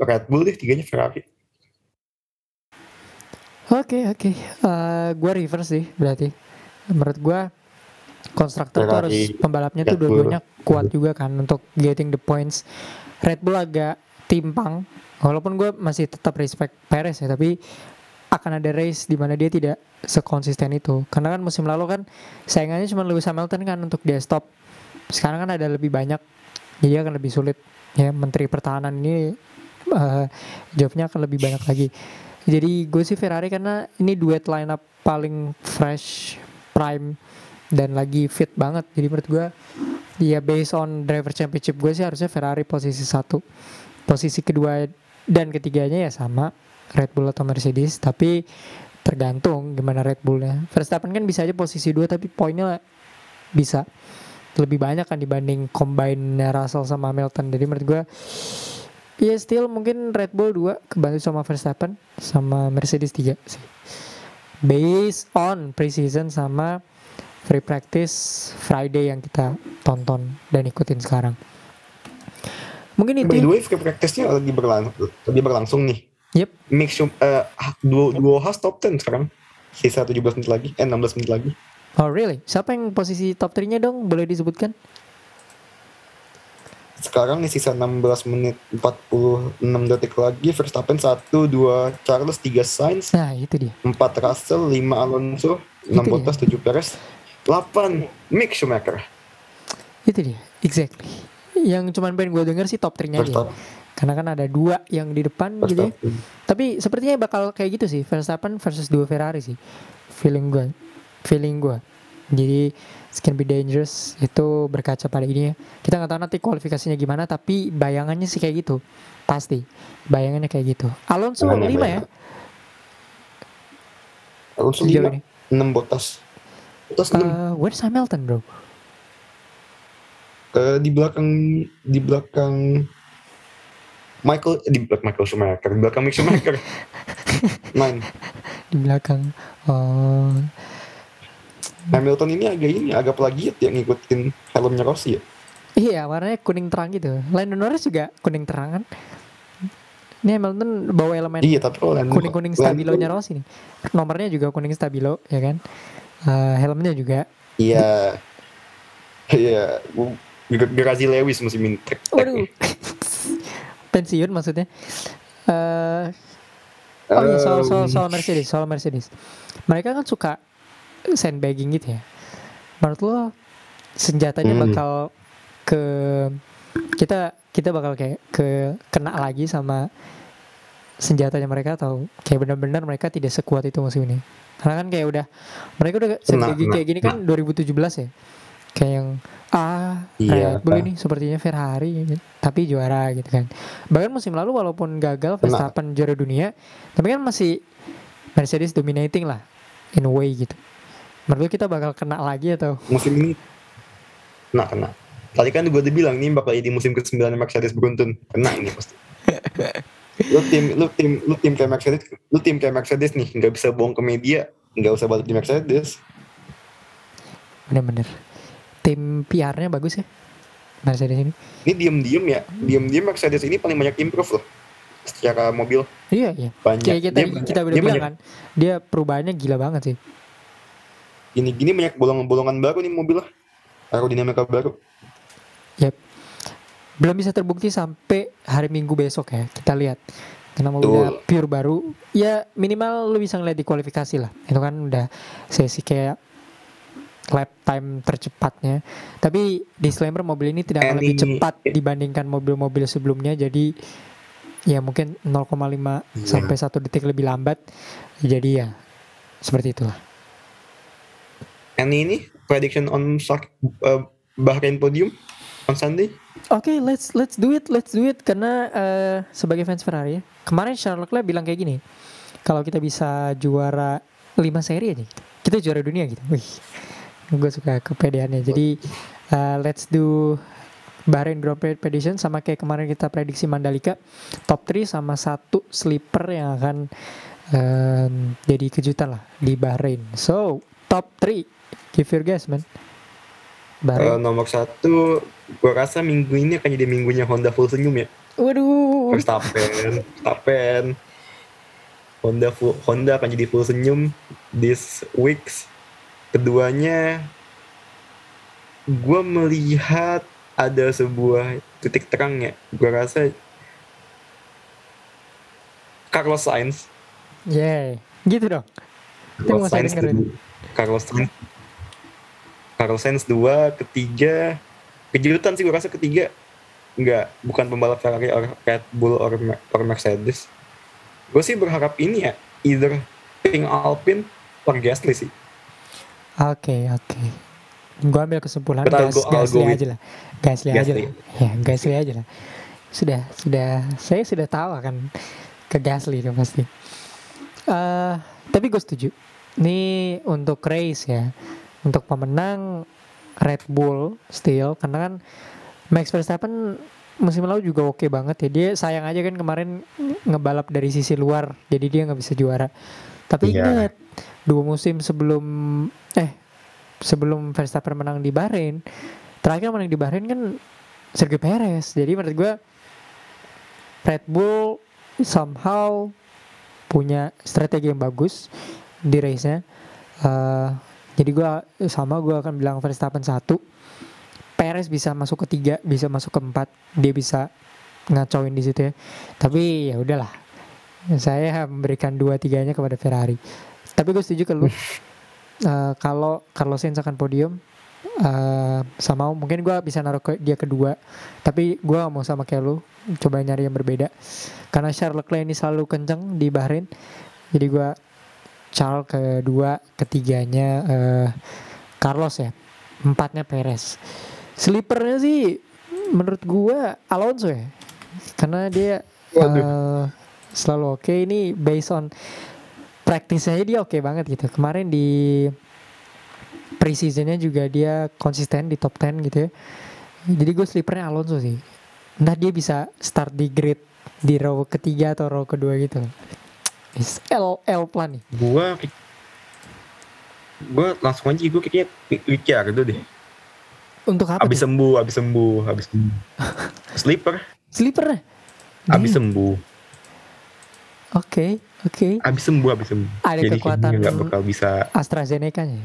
Red Bull deh, tiganya Ferrari. Oke, oke. Eh, gua reverse sih berarti. Menurut gua konstruktor tuh harus pembalapnya tuh Red dua-duanya kuat juga kan untuk getting the points. Red Bull agak timpang. Walaupun gue masih tetap respect Perez ya, tapi akan ada race di mana dia tidak sekonsisten itu. Karena kan musim lalu kan saingannya cuma Lewis Hamilton kan untuk dia stop. Sekarang kan ada lebih banyak, jadi akan lebih sulit. Ya, Menteri Pertahanan ini eh, jobnya akan lebih banyak lagi. Jadi gue sih Ferrari karena ini duet lineup paling fresh, prime dan lagi fit banget. Jadi menurut gue ya based on driver championship gue sih harusnya Ferrari posisi satu, posisi kedua dan ketiganya ya sama Red Bull atau Mercedes. Tapi tergantung gimana Red Bullnya. Verstappen kan bisa aja posisi dua tapi poinnya bisa lebih banyak kan dibanding combine Russell sama Hamilton. Jadi menurut gue Ya still mungkin Red Bull 2 kebantu sama Verstappen sama Mercedes 3 sih. Based on preseason sama free practice Friday yang kita tonton dan ikutin sekarang. Mungkin itu. By ya. the way, free practice-nya lagi berlangsung, lagi berlangsung nih. Yep. Sure, eh, duo, duo Haas top 10 sekarang. Sisa 17 menit lagi, eh 16 menit lagi. Oh really? Siapa yang posisi top 3-nya dong? Boleh disebutkan? Sekarang nih sisa 16 menit 46 detik lagi. Verstappen 1, 2 Charles, 3 Sainz, Nah itu dia. 4 Russell, 5 Alonso, 6 Itu dia. Bottas, 7 Perez, 8 Mick Schumacher. Itu dia. Exactly. Yang cuman pengen gue denger sih top 3-nya aja. Verstappen. Karena kan ada dua yang di depan gitu ya. Verstappen. Tapi sepertinya bakal kayak gitu sih Verstappen versus dua Ferrari sih Feeling gue Feeling gue Jadi can be dangerous Itu berkaca pada ini ya Kita nggak tahu nanti kualifikasinya gimana Tapi bayangannya sih kayak gitu Pasti Bayangannya kayak gitu Alonso Bayangan, 5 ya. Alonso Sejauh 5, ini 6 Bottas. Bottas 6. Eh, Where's Hamilton bro? Eh, di belakang di belakang Michael di belakang Michael Schumacher, di belakang Mick Schumacher. Nine. Di belakang Oh Hamilton ini agak ini agak plagiat ya ngikutin helmnya Rossi ya. Iya warnanya kuning terang gitu Lando Norris juga kuning terang kan Ini Hamilton bawa elemen Iya, tapi kuning-kuning stabilonya Rossi nih. Nomornya juga kuning stabilo ya kan. Eh, helmnya juga. Iya. Iya, Gerazi Lewis musim ini. Tek- tek- Waduh. Pensiun maksudnya. Eh oh iya soal soal Em, soal Mercedes, soal Mercedes. Mereka kan suka sandbagging gitu ya. Menurut lo senjatanya Hmm. bakal ke kita kita bakal kayak ke kena lagi sama senjatanya mereka atau kayak benar-benar mereka tidak sekuat itu musim ini. Karena kan kayak udah mereka udah strategi kena, kayak gini kan 2017 ya. Kayak yang ah Iya. Red Bull ini sepertinya Ferrari gitu. tapi juara gitu kan. Bahkan musim lalu walaupun gagal Verstappen juara dunia, tapi kan masih Mercedes dominating lah in a way gitu. Menurut kita bakal kena lagi atau musim ini kena kena tadi kan gue udah bilang nih bakal jadi musim ke-9 Mercedes beruntun kena ini pasti lu tim lu tim lu tim kayak Mercedes lu tim kayak Mercedes nih nggak bisa bohong ke media nggak usah balik di Mercedes bener-bener tim PR-nya bagus ya Mercedes ini. ini diem-diem ya diem-diem Mercedes ini paling banyak improve loh secara mobil Iya iya. banyak Kayak kita Dia banyak- kita udah dia bilang banyak- kan, dia perubahannya gila banget sih. gini-gini banyak bolongan-bolongan baru nih mobil lah aerodinamika baru Yap. Belum bisa terbukti sampai hari Minggu besok ya. Kita lihat. Karena mobilnya Betul. pure baru. Ya minimal lu bisa ngeliat di kualifikasi lah. Itu kan udah sesi kayak lap time tercepatnya. Tapi disclaimer mobil ini tidak akan lebih ini- cepat dibandingkan mobil-mobil sebelumnya. Jadi ya mungkin 0,5 Iya. sampai satu detik lebih lambat. Jadi ya seperti itulah. and ini prediction on uh, Bahrain podium on Sunday Oke, let's let's do it, let's do it karena eh, sebagai fans Ferrari ya. Kemarin Charles Leclerc bilang kayak gini. Kalau kita bisa juara 5 seri aja gitu. Kita juara dunia gitu. Wih. Gue suka kepedeannya. Jadi eh, let's do Bahrain Grand Prix prediction sama kayak kemarin kita prediksi Mandalika top 3 sama satu sleeper yang akan em, jadi kejutan lah di Bahrain. So, top 3. Give your guess, man. Bahrain. Uh, nomor satu, gue rasa minggu ini akan jadi minggunya Honda full senyum ya. Waduh. Verstappen, Verstappen. Honda full, Honda akan jadi full senyum this weeks. Keduanya, gue melihat ada sebuah titik terang ya. Gue rasa Carlos Sainz, Yeah, gitu dong. Carlos Sainz. Carlos Sainz, Carlos Sainz dua, ketiga kejutan sih gue rasa ketiga nggak bukan pembalap Ferrari or Red Bull or, or Mercedes. Gue sih berharap ini ya either Pink Alpine or Gasly sih. Oke, oke. Gua ambil kesimpulan gas, with aja lah. Gasly, aja Gasly. lah. Ya, Gasly aja lah. Sudah, sudah. Saya sudah tahu akan ke Gasly itu pasti. eh tapi gue setuju. Ini untuk race ya. Untuk pemenang Red Bull still karena kan Max Verstappen musim lalu juga oke banget ya. Dia sayang aja kan kemarin ngebalap dari sisi luar, jadi dia nggak bisa juara. Tapi Iya. ingat dua musim sebelum eh sebelum Verstappen menang di Bahrain, terakhir menang di Bahrain kan Sergio Perez. Jadi menurut gue Red Bull somehow punya strategi yang bagus di race-nya. Eh, jadi gue sama gue akan bilang Verstappen satu, Perez bisa masuk ke tiga, bisa masuk ke empat, dia bisa ngacauin di situ ya. Tapi ya udahlah, saya memberikan dua tiganya kepada Ferrari. Tapi gue setuju ke lu. Eh, kalau Carlos Sainz akan podium, eh, sama mungkin gue bisa naruh ke dia kedua. Tapi gue mau sama kayak lu, coba nyari yang berbeda. Karena Charles Leclerc ini selalu kenceng di Bahrain, jadi gue Charles kedua, ketiganya eh, Carlos ya, empatnya Perez. Sleepernya sih menurut gua Alonso ya, karena dia eh, selalu oke. Ini based on practice-nya dia oke banget gitu. Kemarin di preseasonnya juga dia konsisten di top 10 gitu ya. Jadi gue sleepernya Alonso sih. Nah dia bisa start di grid di row ketiga atau row kedua gitu. Is L L plan nih. Gue gue langsung aja gue kayaknya Ricciardo deh. Untuk apa? Abis tuh? sembuh, abis sembuh, abis sembuh. Sleeper, Sleeper. abis sembuh, Oke, oke. abis sembuh, abis sembuh. Ada Jadi kekuatan nggak bakal bisa AstraZeneca-nya.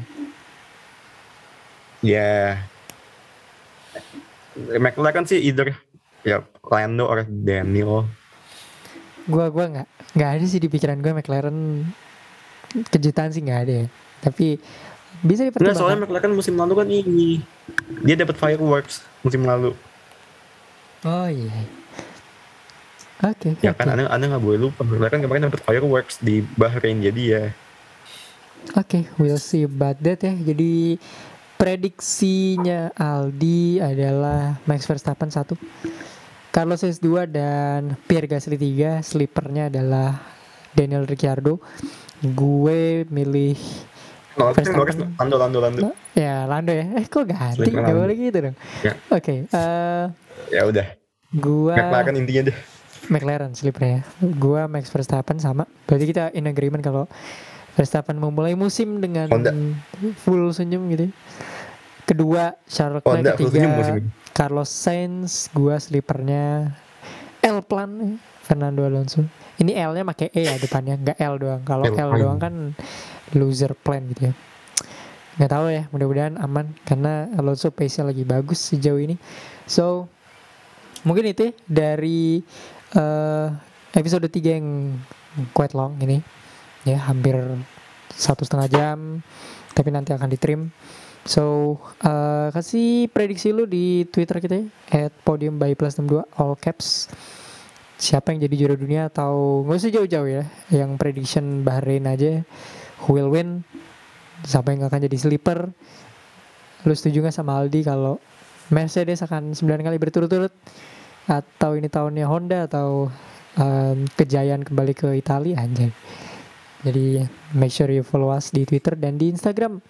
ya McLaren sih either ya Lando or Daniel Gua gua nggak nggak ada sih di pikiran gue McLaren kejutan sih nggak ada ya. Tapi bisa Enggak soalnya dipertimbangkan. McLaren musim lalu kan ini dia dapat fireworks musim lalu Oh iya. Oke. Ya oke. kan anda anda nggak boleh lupa karena kan kemarin dapat fireworks di Bahrain jadi ya Oke, we'll see about that ya. Jadi prediksinya Aldi adalah Max Verstappen 1, Carlos Sainz 2 dan Pierre Gasly 3. Sleepernya adalah Daniel Ricciardo. Gue milih Norris Lando Lando Lando ya Lando ya. Eh kok ganti? Gak boleh gitu dong. Ya. Oke, eh ya udah gua McLaren intinya deh McLaren sleeper ya. Gua Max Verstappen sama. Berarti kita in agreement kalau Verstappen memulai musim dengan Honda. full senyum gitu. ya. Kedua Charles Leclerc, ketiga. Carlos Sainz, gua sleepernya L plan Fernando Alonso. Ini L-nya pakai E ya depannya, nggak L doang. Kalau L L doang kan loser plan gitu ya. Nggak tahu ya, mudah-mudahan aman karena Alonso pace-nya lagi bagus sejauh ini. So mungkin itu ya dari eh, episode 3 yang quite long ini. Ya hampir satu setengah jam tapi nanti akan ditrim. So eh, kasih prediksi lu di twitter kita ya at podium by plus 62 all caps. Siapa yang jadi juara dunia atau nggak usah jauh-jauh ya yang prediction Bahrain aja who will win. Siapa yang akan jadi sleeper? Lu setuju nggak sama Aldi kalau Mercedes akan 9 kali berturut-turut atau ini tahunnya Honda atau em, kejayaan kembali ke Italia anjay. Jadi make sure you follow us di Twitter dan di Instagram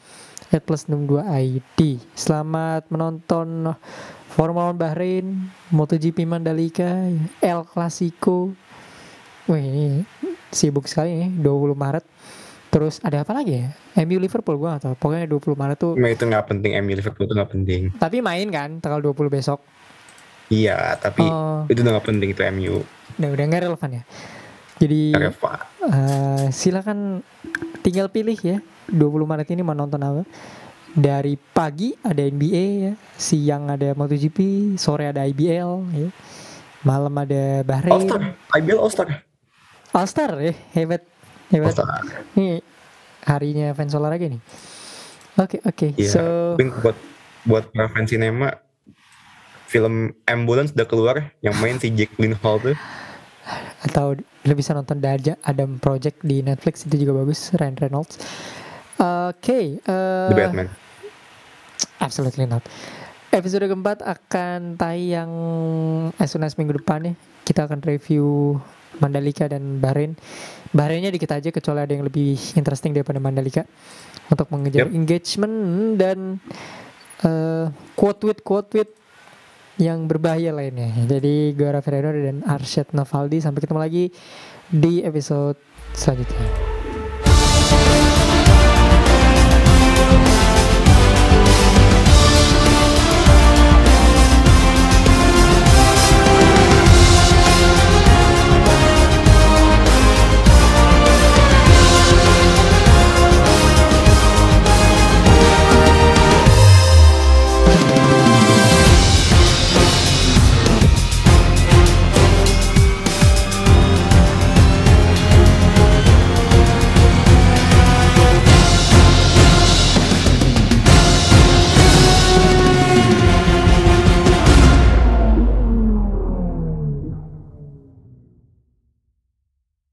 at plus 62 ID. Selamat menonton Formula One Bahrain, MotoGP Mandalika, El Clasico. Wih ini sibuk sekali nih 20 Maret. Terus ada apa lagi ya? MU Liverpool gua gak tahu. Pokoknya 20 Maret tuh Cuma itu nggak penting MU Liverpool itu nggak penting tapi main kan tanggal 20 besok. Iya tapi Oh, itu udah nggak penting itu MU udah udah nggak relevan ya. Jadi eh, silakan tinggal pilih ya 20 Maret ini mau nonton apa. Dari pagi ada NBA ya, siang ada MotoGP, sore ada IBL ya. Malam ada All Bahrain. Star IBL All Star All Star ya, hebat. All Hebat. Star Ini harinya fans olahraga nih. Oke, oke. Iya. So, buat buat para fans sinema film Ambulance udah keluar yang main si Jake Gyllenhaal tuh. Atau lo bisa nonton Daja Adam Project di Netflix itu juga bagus Ryan Reynolds. Oke eh, The Batman. Absolutely not. Episode keempat akan tayang as soon as minggu depan ya kita akan review Mandalika dan Bahrain. Bahrainnya dikit aja kecuali ada yang lebih interesting daripada Mandalika untuk mengejar Yep. engagement dan eh, quote tweet quote tweet yang berbahaya lainnya. Jadi gue Raffi Rainer dan Arsyad Navaldi sampai ketemu lagi di episode selanjutnya.